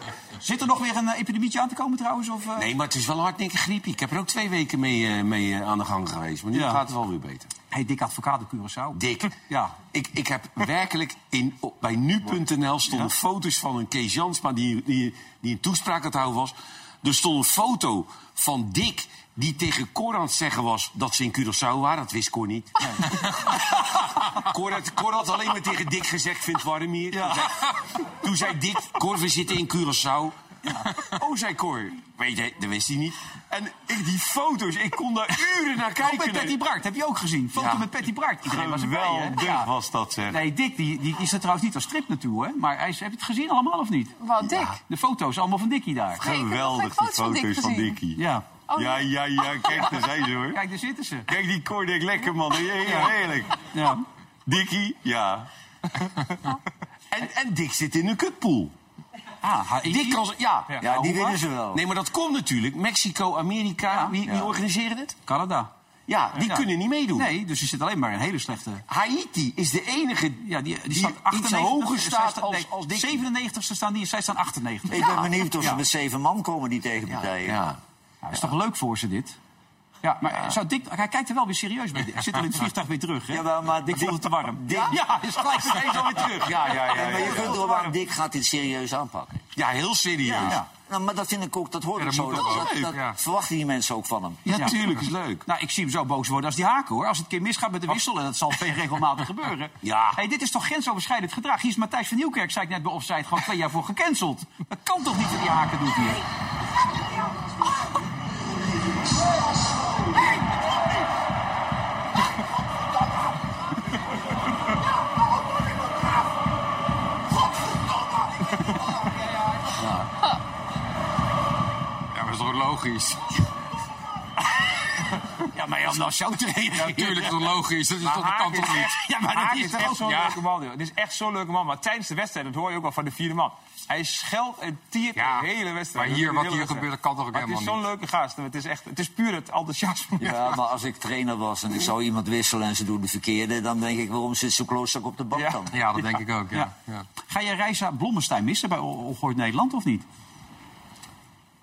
Zit er nog weer een eh, epidemietje aan te komen trouwens? Of, eh? Nee, maar het is wel hardnekkig griepie. Ik heb er ook twee weken mee, eh, mee aan de gang geweest. Maar nu Ja. gaat het wel weer beter. Hey, Dick Advocaat de Curaçao. Dick, (laughs) Ja. ik, ik heb werkelijk in, op- bij nu.nl stonden foto's van een Kees Jansma die, die, die een toespraak aan het houden was. Er stond een foto van Dick die tegen Cor aan het zeggen was dat ze in Curaçao waren. Dat wist Cor niet. (laughs) Cor, had, Cor had alleen maar tegen Dick gezegd, ik vind het warm hier. Toen, zei, toen zei Dick, Cor, we zitten in Curaçao. Oh, zei Cor. Weet je, dat wist hij niet. En ik, die foto's, ik kon daar uren naar Ook kijken. met Patty Bart, heb je ook gezien? Foto Ja. met Patty Bart. Iedereen was erbij, hè? Geweldig was dat, zeg. Nee, Dick, die, die is er trouwens niet als strip naartoe, hè? Maar hij is, heb je het gezien allemaal of niet? Wat dik. De foto's allemaal van Dickie daar. Nee, nog geen foto's van Dick gezien. Dickie. Ja. Oh, Ja, ja, ja, kijk, daar zijn ze hoor. Kijk, daar zitten ze. Kijk die Kordek, lekker man. Ja, ja, heerlijk. Ja. Dickie, ja. En, en Dick zit in een kutpool. Ah, Haiti? Dick kan, ze- ja. Ja, die hoe winnen ze wel. Nee, maar dat komt natuurlijk. Mexico, Amerika, Ja. wie, wie organiseren het? Canada. Ja, die Ja. kunnen niet meedoen. Nee, dus je zit alleen maar in een hele slechte... Haiti is de enige Ja, die, die, die staat iets 98 hoger staat staan- als, nee, als Dick. 97ste staan die en zij staan 98. Ik ben benieuwd of ze Ja. met zeven man komen, die tegenpartijen. Ja. Ja, is toch leuk voor ze dit? Ja, maar Zou Dick, hij kijkt er wel weer serieus bij. Hij zit al in het vliegtuig weer terug, hè? Jawel, maar Dick vond het te warm. Dick- Ja, is gelijk meteen zo weer terug. Ja, ja, ja. Nee, maar je ja, kunt erop aan, Dick gaat dit serieus aanpakken. Ja, heel serieus. Ja. Nou, maar dat vind ik ook, dat hoort Ja, ook dat zo. Dat, dat, dat Ja. verwachten die mensen ook van hem. Ja, Ja. tuurlijk, is leuk. Nou, ik zie hem zo boos worden als die haken, hoor. Als het een keer misgaat met de wissel, en dat zal veel (laughs) regelmatig gebeuren. Ja. Hey, dit is toch grensoverschrijdend gedrag? Hier is Matthijs van Nieuwkerk, zei ik net bij Offside, gewoon twee jaar voor gecanceld. Dat kan toch niet dat die haken doet hier? Ja, maar dat is toch logisch? (laughs) Ja, maar om nou zo te (laughs) reageren. Natuurlijk is dat logisch. Dat, is toch, dat kan Haak is toch niet? Ja, maar dat is is toch echt zo'n leuke man. joh. Het is echt zo'n leuke man. Maar tijdens de wedstrijd, dat hoor je ook wel van de vierde man. Hij scheldt en tiert Ja, de hele wedstrijd. maar hier, De wat hier gebeurt, dat kan toch ook Maar Het is helemaal zo'n leuke gast. Het is, echt, het is puur het enthousiasme. Ja, maar als ik trainer was en ik zou iemand wisselen en ze doen de verkeerde... dan denk ik, waarom zit zo'n klootzak op de bank Ja. dan? Ja, dat denk ik ook, ja. Ga jij Reisa Blommestein missen bij Ongehoord Nederland of niet?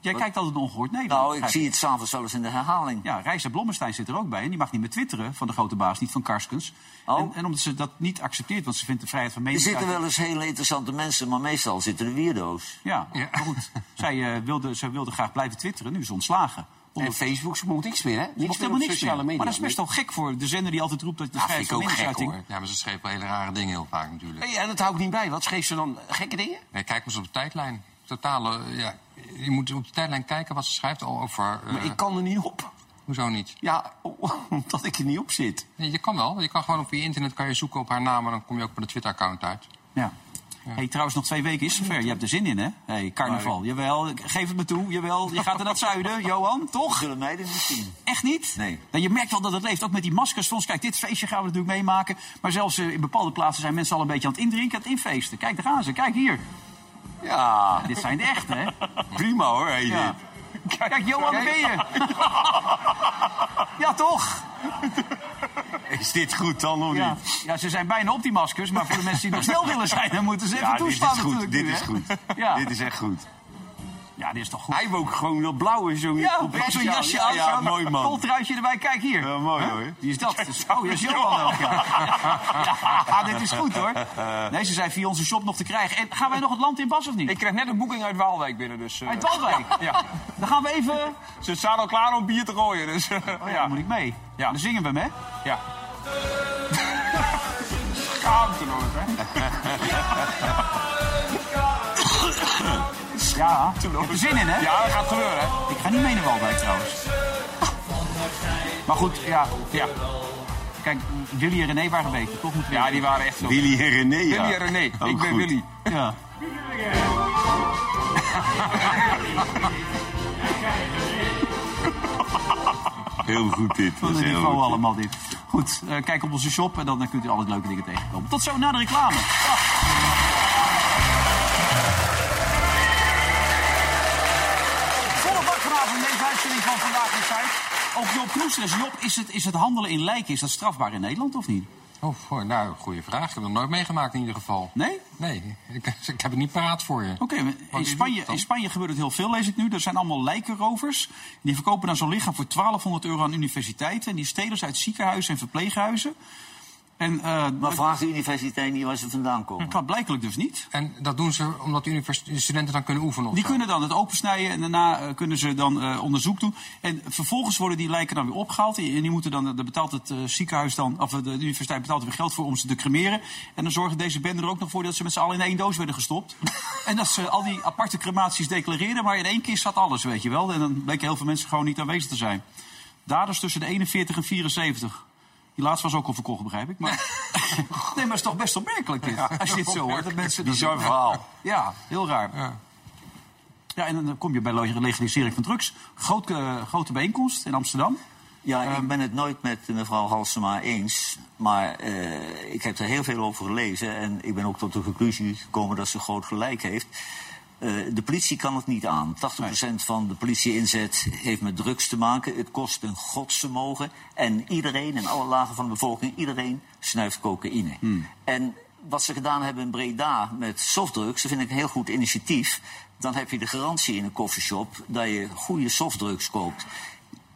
Jij kijkt altijd Ongehoord Nederland. Nou, ik zie het s'avonds wel eens in de herhaling. Ja, Reisa Blommestein zit er ook bij. En die mag niet meer twitteren van de grote baas, niet van Karskens. Oh. En, en omdat ze dat niet accepteert, want ze vindt de vrijheid van Er mening... zitten wel eens hele interessante mensen, maar meestal zitten er weirdo's. Ja, Ja. maar goed. Zij, eh, wilde, zij wilde graag blijven twitteren, nu is ze ontslagen. En Facebook, ze moet niks meer, hè? Je Niks helemaal op niks sociale meer. media. Maar dat is best wel gek voor de zender die altijd roept dat de Ja, vrijheid van ook gek, meningsuiting... hoor. Ja, maar ze schreef wel hele rare dingen heel vaak natuurlijk. En dat hou ik niet bij. Wat schreef ze dan? Gekke dingen? Nee, kijk maar eens op de tijdlijn. Totale, ja, je moet op de tijdlijn kijken wat ze schrijft al over... eh, Maar ik kan er niet op. Hoezo niet? Ja, (laughs) omdat ik er niet op zit. Nee, je kan wel. Je kan gewoon op je internet kan je zoeken op haar naam... en dan kom je ook bij de Twitter-account uit. Ja. Hey, trouwens, nog twee weken is het zover. Je hebt er zin in, hè? Hey, carnaval. Jawel, geef het me toe. Jawel, je gaat er naar het zuiden, (laughs) Johan, toch? Zullen mij niet zien? Echt niet? Nee. Nou, je merkt wel dat het leeft. Ook met die maskers. Ons, kijk, dit feestje gaan we natuurlijk meemaken. Maar zelfs eh, in bepaalde plaatsen zijn mensen al een beetje aan het indrinken, aan het infeesten. Kijk, daar gaan ze. Kijk hier. Ja, Dit zijn de echte, hè? (laughs) prima hoor. Hey, Ja. Kijk, Johan, daar ben je. Ja, toch? Is dit goed dan of Ja. niet? ja, ze zijn bijna op die maskers. Maar voor de mensen die nog snel willen zijn, dan moeten ze even Ja, dit is toestaan goed. natuurlijk. Dit nu, is hè? goed. Ja. Dit is echt goed. Ja, dit is toch goed? Hij ook gewoon dat blauwe zo Ja, zo'n ja, jasje ja, aan, ja, zo'n mooi man. Poltruitje erbij, kijk hier. Ja, mooi Huh? hoor. Wie is dat? Oh, dat is Johan ook, ja. ja. (laughs) dit is goed hoor. Nee, ze zijn via onze shop nog te krijgen. En gaan wij nog het land in, Bas, of niet? Ik kreeg net een boeking uit Waalwijk binnen, dus... eh, Uit Waalwijk? (laughs) Ja. Dan gaan we even... Ze staan al klaar om bier te gooien, dus... Oh ja, dan moet ik mee. Ja. Dan zingen we hem, hè? Ja. Schaamteloos, hè? (laughs) Ja. Er zin in, hè? Ja, dat gaat gebeuren, hè? Ik ga niet mee naar Waalwijk, trouwens. Maar goed, ja. Ja. Kijk, Willy en René waren beter. Toch moeten we Ja, die waren echt zo. Willy en René, ja. Willy en René. Ook ik ben goed. Willy. Ja. Heel goed dit. Is heel niveau goed. allemaal dit. Goed, eh, kijk op onze shop en dan kunt u alle leuke dingen tegenkomen. Tot zo na de reclame. Uitzending van Vandaag in. Ook Job Knoesters. Job, is het, is het handelen in lijken, is dat strafbaar in Nederland of niet? Oh, nou, goede vraag. Ik heb het nooit meegemaakt in ieder geval. Nee? Nee, ik, (laughs) ik heb het niet paraat voor je. Oké, in, Spanje, in Spanje gebeurt het heel veel, lees ik nu. Er zijn allemaal lijkenrovers. Die verkopen dan zo'n lichaam voor 1200 euro aan universiteiten. En die stelen ze uit ziekenhuizen en verpleeghuizen. En, eh, Maar vraagt de universiteit niet waar ze vandaan komen? dat blijkelijk dus niet. En dat doen ze omdat de studenten dan kunnen oefenen? of Die zo? kunnen dan het opensnijden en daarna eh, kunnen ze dan eh, onderzoek doen. En vervolgens worden die lijken dan weer opgehaald. En die moeten dan, daar betaalt het eh, ziekenhuis dan, of de universiteit betaalt er weer geld voor om ze te cremeren. En dan zorgen deze bende er ook nog voor dat ze met z'n allen in één doos werden gestopt. (laughs) en dat ze al die aparte crematies declareren, maar in één kist zat alles, weet je wel. En dan bleken heel veel mensen gewoon niet aanwezig te zijn. Daders tussen de 41 en 74. Die laatste was ook al verkocht, begrijp ik. Maar... (laughs) nee, maar het is toch best opmerkelijk dit. Als je dit zo hoort. Dat mensen dat- Bizar verhaal. Ja, heel raar. Ja. en dan kom je bij de legalisering van drugs. Groot, eh, grote bijeenkomst in Amsterdam. Ja, Ehm. ik ben het nooit met mevrouw Halsema eens. Maar eh, ik heb er heel veel over gelezen. En ik ben ook tot de conclusie gekomen dat ze groot gelijk heeft. Eh, de politie kan het niet aan. 80% van de politieinzet heeft met drugs te maken. Het kost een godsvermogen. En iedereen, in alle lagen van de bevolking, iedereen snuift cocaïne. En wat ze gedaan hebben in Breda met softdrugs, dat vind ik een heel goed initiatief. Dan heb je de garantie in een koffieshop dat je goede softdrugs koopt.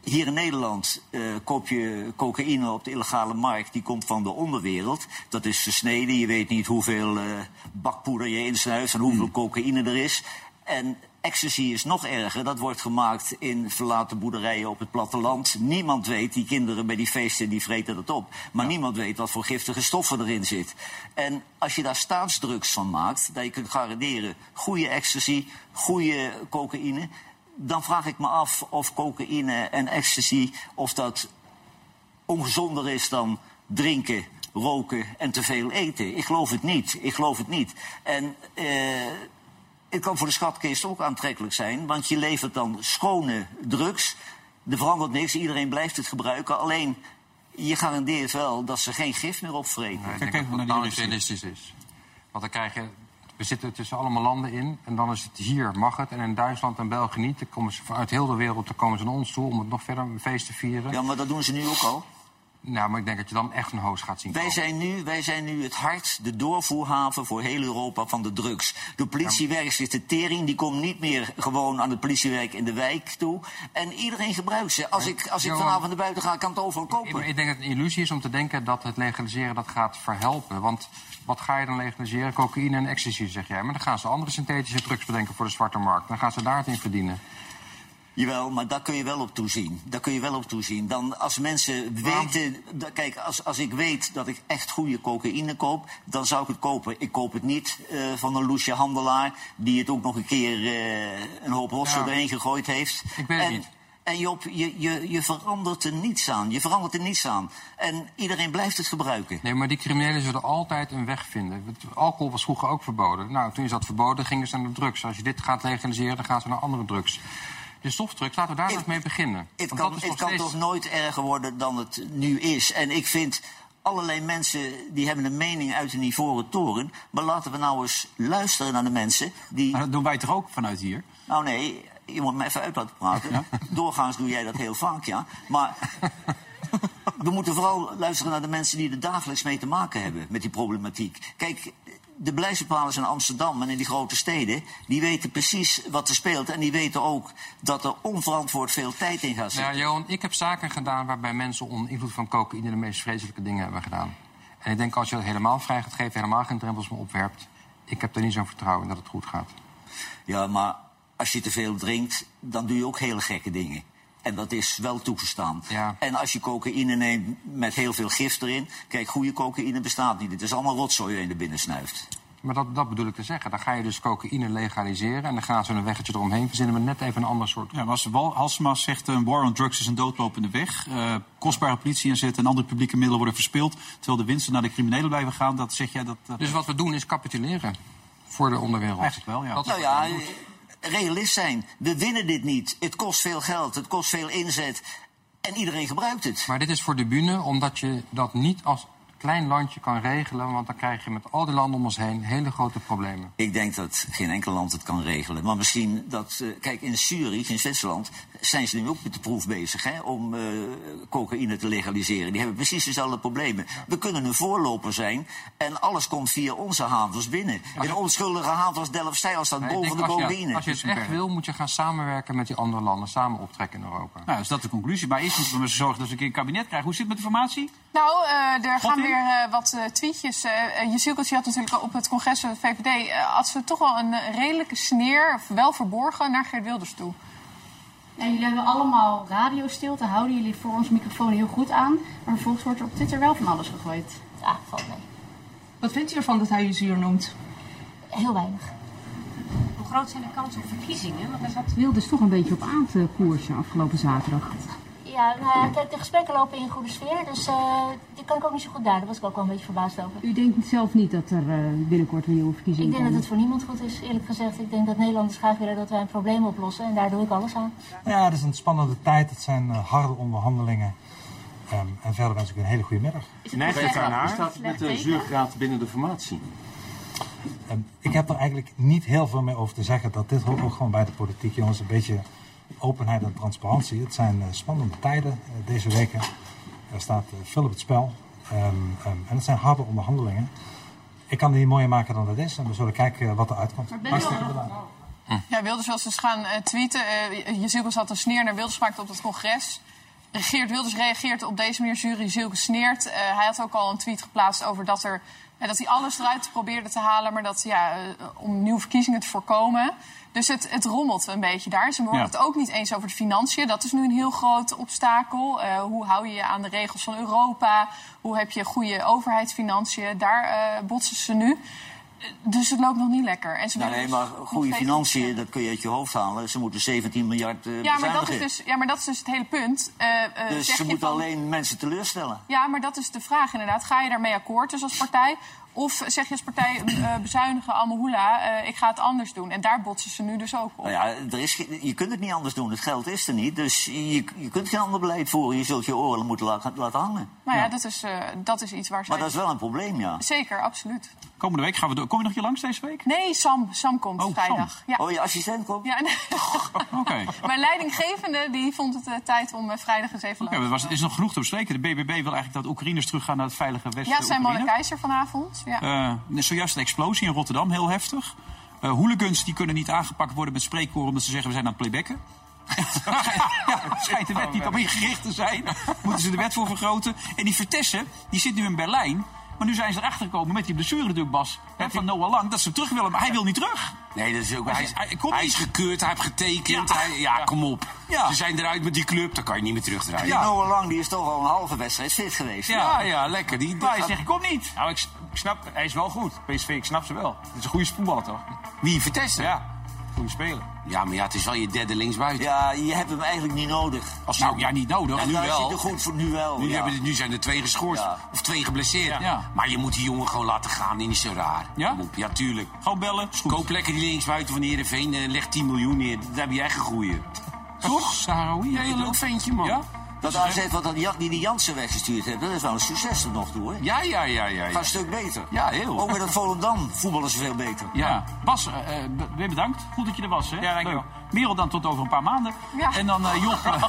Hier in Nederland eh, koop je cocaïne op de illegale markt. Die komt van de onderwereld. Dat is versneden. Je weet niet hoeveel eh, bakpoeder je insnuift en hoeveel cocaïne er is. En ecstasy is nog erger. Dat wordt gemaakt in verlaten boerderijen op het platteland. Niemand weet, die kinderen bij die feesten die vreten dat op. Maar niemand weet wat voor giftige stoffen erin zit. En als je daar staatsdrugs van maakt, dat je kunt garanderen... goede ecstasy, goede cocaïne dan vraag ik me af of cocaïne en ecstasy... of dat ongezonder is dan drinken, roken en te veel eten. Ik geloof het niet. Ik geloof het niet. En eh, het kan voor de schatkist ook aantrekkelijk zijn... want je levert dan schone drugs. Er verandert niks, iedereen blijft het gebruiken. Alleen, je garandeert wel dat ze geen gif meer opvreten. Nee, ik denk dat het niet realistisch is. Want dan krijg je... We zitten tussen allemaal landen in. En dan is het hier mag het. En in Duitsland en België niet. Dan komen ze vanuit heel de wereld dan komen ze naar ons toe... om het nog verder een feest te vieren. Ja, maar dat doen ze nu ook al. Nou, maar ik denk dat je dan echt een hoos gaat zien Wij komen. zijn, nu, wij zijn nu het hart, de doorvoerhaven voor heel Europa van de drugs. De politiewerk zit de tering, die komt niet meer gewoon aan het politiewerk in de wijk toe. En iedereen gebruikt ze. Als ik, als ik Johan- vanavond naar buiten ga, kan het overal Ik, kopen. ik denk dat het een illusie is om te denken dat het legaliseren dat gaat verhelpen. Want wat ga je dan legaliseren? Cocaïne en ecstasy, zeg jij. Maar dan gaan ze andere synthetische drugs bedenken voor de zwarte markt. Dan gaan ze daar het in verdienen. Jawel, maar daar kun je wel op toezien. Daar kun je wel op toezien. Dan als mensen weten... da- kijk, als, als ik weet dat ik echt goede cocaïne koop... dan zou ik het kopen. Ik koop het niet eh, van een loesje handelaar... die het ook nog een keer eh, een hoop rossen Ja. erheen gegooid heeft. Ik weet het niet. En Job, je, je, je verandert er niets aan. Je verandert er niets aan. En iedereen blijft het gebruiken. Nee, maar die criminelen zullen altijd een weg vinden. Alcohol was vroeger ook verboden. Nou, toen is dat verboden, gingen ze naar de drugs. Als je dit gaat legaliseren, dan gaan ze naar andere drugs. De softdrugs, laten we daar nog mee beginnen. Het Want kan, dat is het nog kan steeds- toch nooit erger worden dan het nu is. En ik vind allerlei mensen die hebben een mening uit een ivoren toren. Maar laten we nou eens luisteren naar de mensen die. Maar dat doen wij toch ook vanuit hier? Nou nee, je moet me even uit laten praten. Doorgaans doe jij dat heel vaak, ja. Maar (laughs) we moeten vooral luisteren naar de mensen die er dagelijks mee te maken hebben met die problematiek. Kijk, de beleidsbepalers in Amsterdam en in die grote steden, die weten precies wat er speelt. En die weten ook dat er onverantwoord veel tijd in gaat zitten. Nou, Johan, ik heb zaken gedaan waarbij mensen onder invloed van cocaïne de meest vreselijke dingen hebben gedaan. En ik denk als je dat helemaal vrij gaat geven, helemaal geen drempels meer opwerpt. Ik heb er niet zo'n vertrouwen in dat het goed gaat. Ja, maar als je te veel drinkt, dan doe je ook hele gekke dingen. En dat is wel toegestaan. En als je cocaïne neemt met heel veel gif erin... Kijk, goede cocaïne bestaat niet. Het is allemaal rotzooi waar je er binnen snuift. Maar dat, dat bedoel ik te zeggen. Dan ga je dus cocaïne legaliseren en dan gaan ze een weggetje eromheen verzinnen met net even een ander soort. Ja, maar als Wal- Halsema zegt een war on drugs is een doodlopende weg. eh, kostbare politie inzetten en andere publieke middelen worden verspild. Terwijl de winsten naar de criminelen blijven gaan. Dat zeg jij dat. dat Dus wat we doen is capituleren voor de onderwereld. Eigenlijk wel, ja. Dat is Nou wat ja. Realist zijn. We winnen dit niet. Het kost veel geld, het kost veel inzet. En iedereen gebruikt het. Maar dit is voor de bühne, omdat je dat niet als klein landje kan regelen. Want dan krijg je met al die landen om ons heen hele grote problemen. Ik denk dat geen enkel land het kan regelen. Maar misschien dat... eh, kijk, in Zurich, in Zwitserland... zijn ze nu ook met de proef bezig hè, om eh, cocaïne te legaliseren. Die hebben precies dezelfde problemen. We kunnen een voorloper zijn en alles komt via onze havens binnen. In onschuldige havens Delfzijl staat Nee, boven denk de als, je, cocaïne. als je het echt wil, moet je gaan samenwerken met die andere landen. Samen optrekken in Europa. Nou, is dat de conclusie. Maar eerst moeten we maar zorgen dat we een keer een kabinet krijgen. Hoe zit het met de formatie? Nou, eh, er gaan weer eh, wat eh, tweetjes. eh uh, Jezielkens had natuurlijk op het congres van de VVD... eh, had ze toch wel een redelijke sneer, of wel verborgen, naar Geert Wilders toe. En jullie hebben allemaal radiostilte, houden jullie voor ons microfoon heel goed aan. Maar vervolgens wordt er op Twitter wel van alles gegooid. Ja, valt mee. Wat vindt u ervan dat hij u zuur noemt? Heel weinig. Hoe groot zijn de kansen op verkiezingen? Want daar zat Wilders toch een beetje op aan te koersen afgelopen zaterdag. Ja, nou ja, kijk, de gesprekken lopen in goede sfeer, dus eh die kan ik ook niet zo goed daar. Daar was ik ook wel een beetje verbaasd over. U denkt zelf niet dat er eh, binnenkort weer nieuwe verkiezingen Ik denk dat het voor niemand goed is, eerlijk gezegd. Ik denk dat Nederlanders graag willen dat wij een probleem oplossen en daar doe ik alles aan. Ja, het is een spannende tijd. Het zijn eh, harde onderhandelingen. Ehm, en verder wens ik u een hele goede middag. Neigt het daarnaar? Hoe staat het met de zuurgraad binnen de formatie? Ehm, ik heb er eigenlijk niet heel veel meer over te zeggen. Dat dit hoort ook gewoon bij de politiek, jongens. Een beetje openheid en transparantie. Het zijn eh, spannende tijden eh, deze weken. Er staat eh, veel op het spel. Ehm, ehm, en het zijn harde onderhandelingen. Ik kan het niet mooier maken dan het is. En we zullen kijken wat er uitkomt. Hartstikke bedankt. Ja, Wilders was dus gaan eh, tweeten. Uh, Jezielkens had een sneer naar Wilders gemaakt op het congres. Geert Wilders reageert op deze manier. Jury Jezielkens sneert. Uh, hij had ook al een tweet geplaatst over dat, er, uh, dat hij alles eruit probeerde te halen... maar dat ja, uh, om nieuwe verkiezingen te voorkomen... Dus het, het rommelt een beetje daar. Ze horen Ja. het ook niet eens over de financiën. Dat is nu een heel groot obstakel. Uh, hoe hou je je aan de regels van Europa? Hoe heb je goede overheidsfinanciën? Daar uh, botsen ze nu. Uh, Dus het loopt nog niet lekker. En ze Nou, nee, maar goede financiën, dat kun je uit je hoofd halen. Ze moeten 17 miljard eh Ja maar, dat is dus, ja, maar dat is dus het hele punt. Eh, eh, dus ze moeten van- alleen mensen teleurstellen. Ja, maar dat is de vraag inderdaad. Ga je daarmee akkoord dus als partij? Of zeg je als partij eh, bezuinigen, allemaal hoela, eh, ik ga het anders doen. En daar botsen ze nu dus ook op. Nou ja, er is, je kunt het niet anders doen. Het geld is er niet. Dus je, je kunt geen ander beleid voeren. Je zult je oren moeten laten, laten hangen. Nou ja, dat, is, eh, dat is iets waar zij... Maar dat is wel een probleem, ja. Zeker, absoluut. Komende week gaan we door. Kom je nog hier langs deze week? Nee, Sam, Sam komt Oh, vrijdag. Sam. Ja. Oh, je assistent komt? Ja, nee. Oké. (laughs) Mijn leidinggevende die vond het tijd om vrijdag eens even Oké, langs te was, is nog genoeg te bespreken. De BBB wil eigenlijk dat Oekraïners teruggaan naar het veilige westen. Ja, zijn Malle Oekraïne. Keizer vanavond. Ja. Eh, zojuist een explosie in Rotterdam, heel heftig. Eh hooligans die kunnen niet aangepakt worden met spreekkoren omdat ze zeggen we zijn aan het playbacken. (laughs) ja, schijnt de wet niet op ingericht te zijn. Moeten ze de wet voor vergroten. En die Vertessen, die zit nu in Berlijn. Maar nu zijn ze erachter gekomen met die blessure natuurlijk, Bas. Hè, van Noah Lang, dat ze hem terug willen. Maar hij wil niet terug. Nee, dat is ook, Hij hij, is- hij is gekeurd, hij heeft getekend. Ja. Ja, hij, ja, kom op. Ja. Ze zijn eruit met die club, dan kan je niet meer terugdraaien. Die Noah Lang die is toch al een halve wedstrijd fit geweest. Ja, ja, lekker. Die, Maar hij zegt, kom niet. Nou, ik, ik snap, hij is wel goed. PSV, ik snap ze wel. Het is een goede voetballer, toch? Wie Vertessen? Ja, goede speler. Ja, maar ja, het is wel je derde linksbuiten. Ja, je hebt hem eigenlijk niet nodig. Als Nou, ja, niet nodig. Ja, nu wel. er goed voor nu wel. Nu, ja. hebben, nu zijn er twee geschorst. Ja. Of twee geblesseerd. Maar je moet die jongen gewoon laten gaan. En niet zo raar. Ja? Ja, tuurlijk. Gewoon bellen. Is. Koop lekker die linksbuiten van Heerenveen en leg 10 miljoen neer. Daar heb echt gegroeid. Toch? Sahraoui. Ja, een leuk ventje, man. Ja? Dat AZ wat dat Jan- die die Jansen weggestuurd heeft, dat is wel een succes tot nog toe. Hè? Ja, ja, ja, ja. Gaat ja. een stuk beter. Ja, heel. Ook met dat Volendam voetballen ze veel beter. Ja. Bas, eh, eh, weer bedankt. Goed dat je er was. Hè? Ja, dankjewel. Leuk. Merel dan tot over een paar maanden. Ja. En dan eh, Job. (laughs)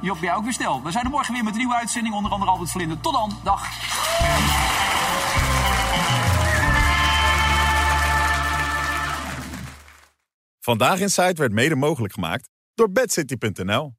Job, jij ook weer stel. We zijn er morgen weer met een nieuwe uitzending. Onder andere Albert Vlinder. Tot dan. Dag. Vandaag in Zuid werd mede mogelijk gemaakt door bedcity.nl.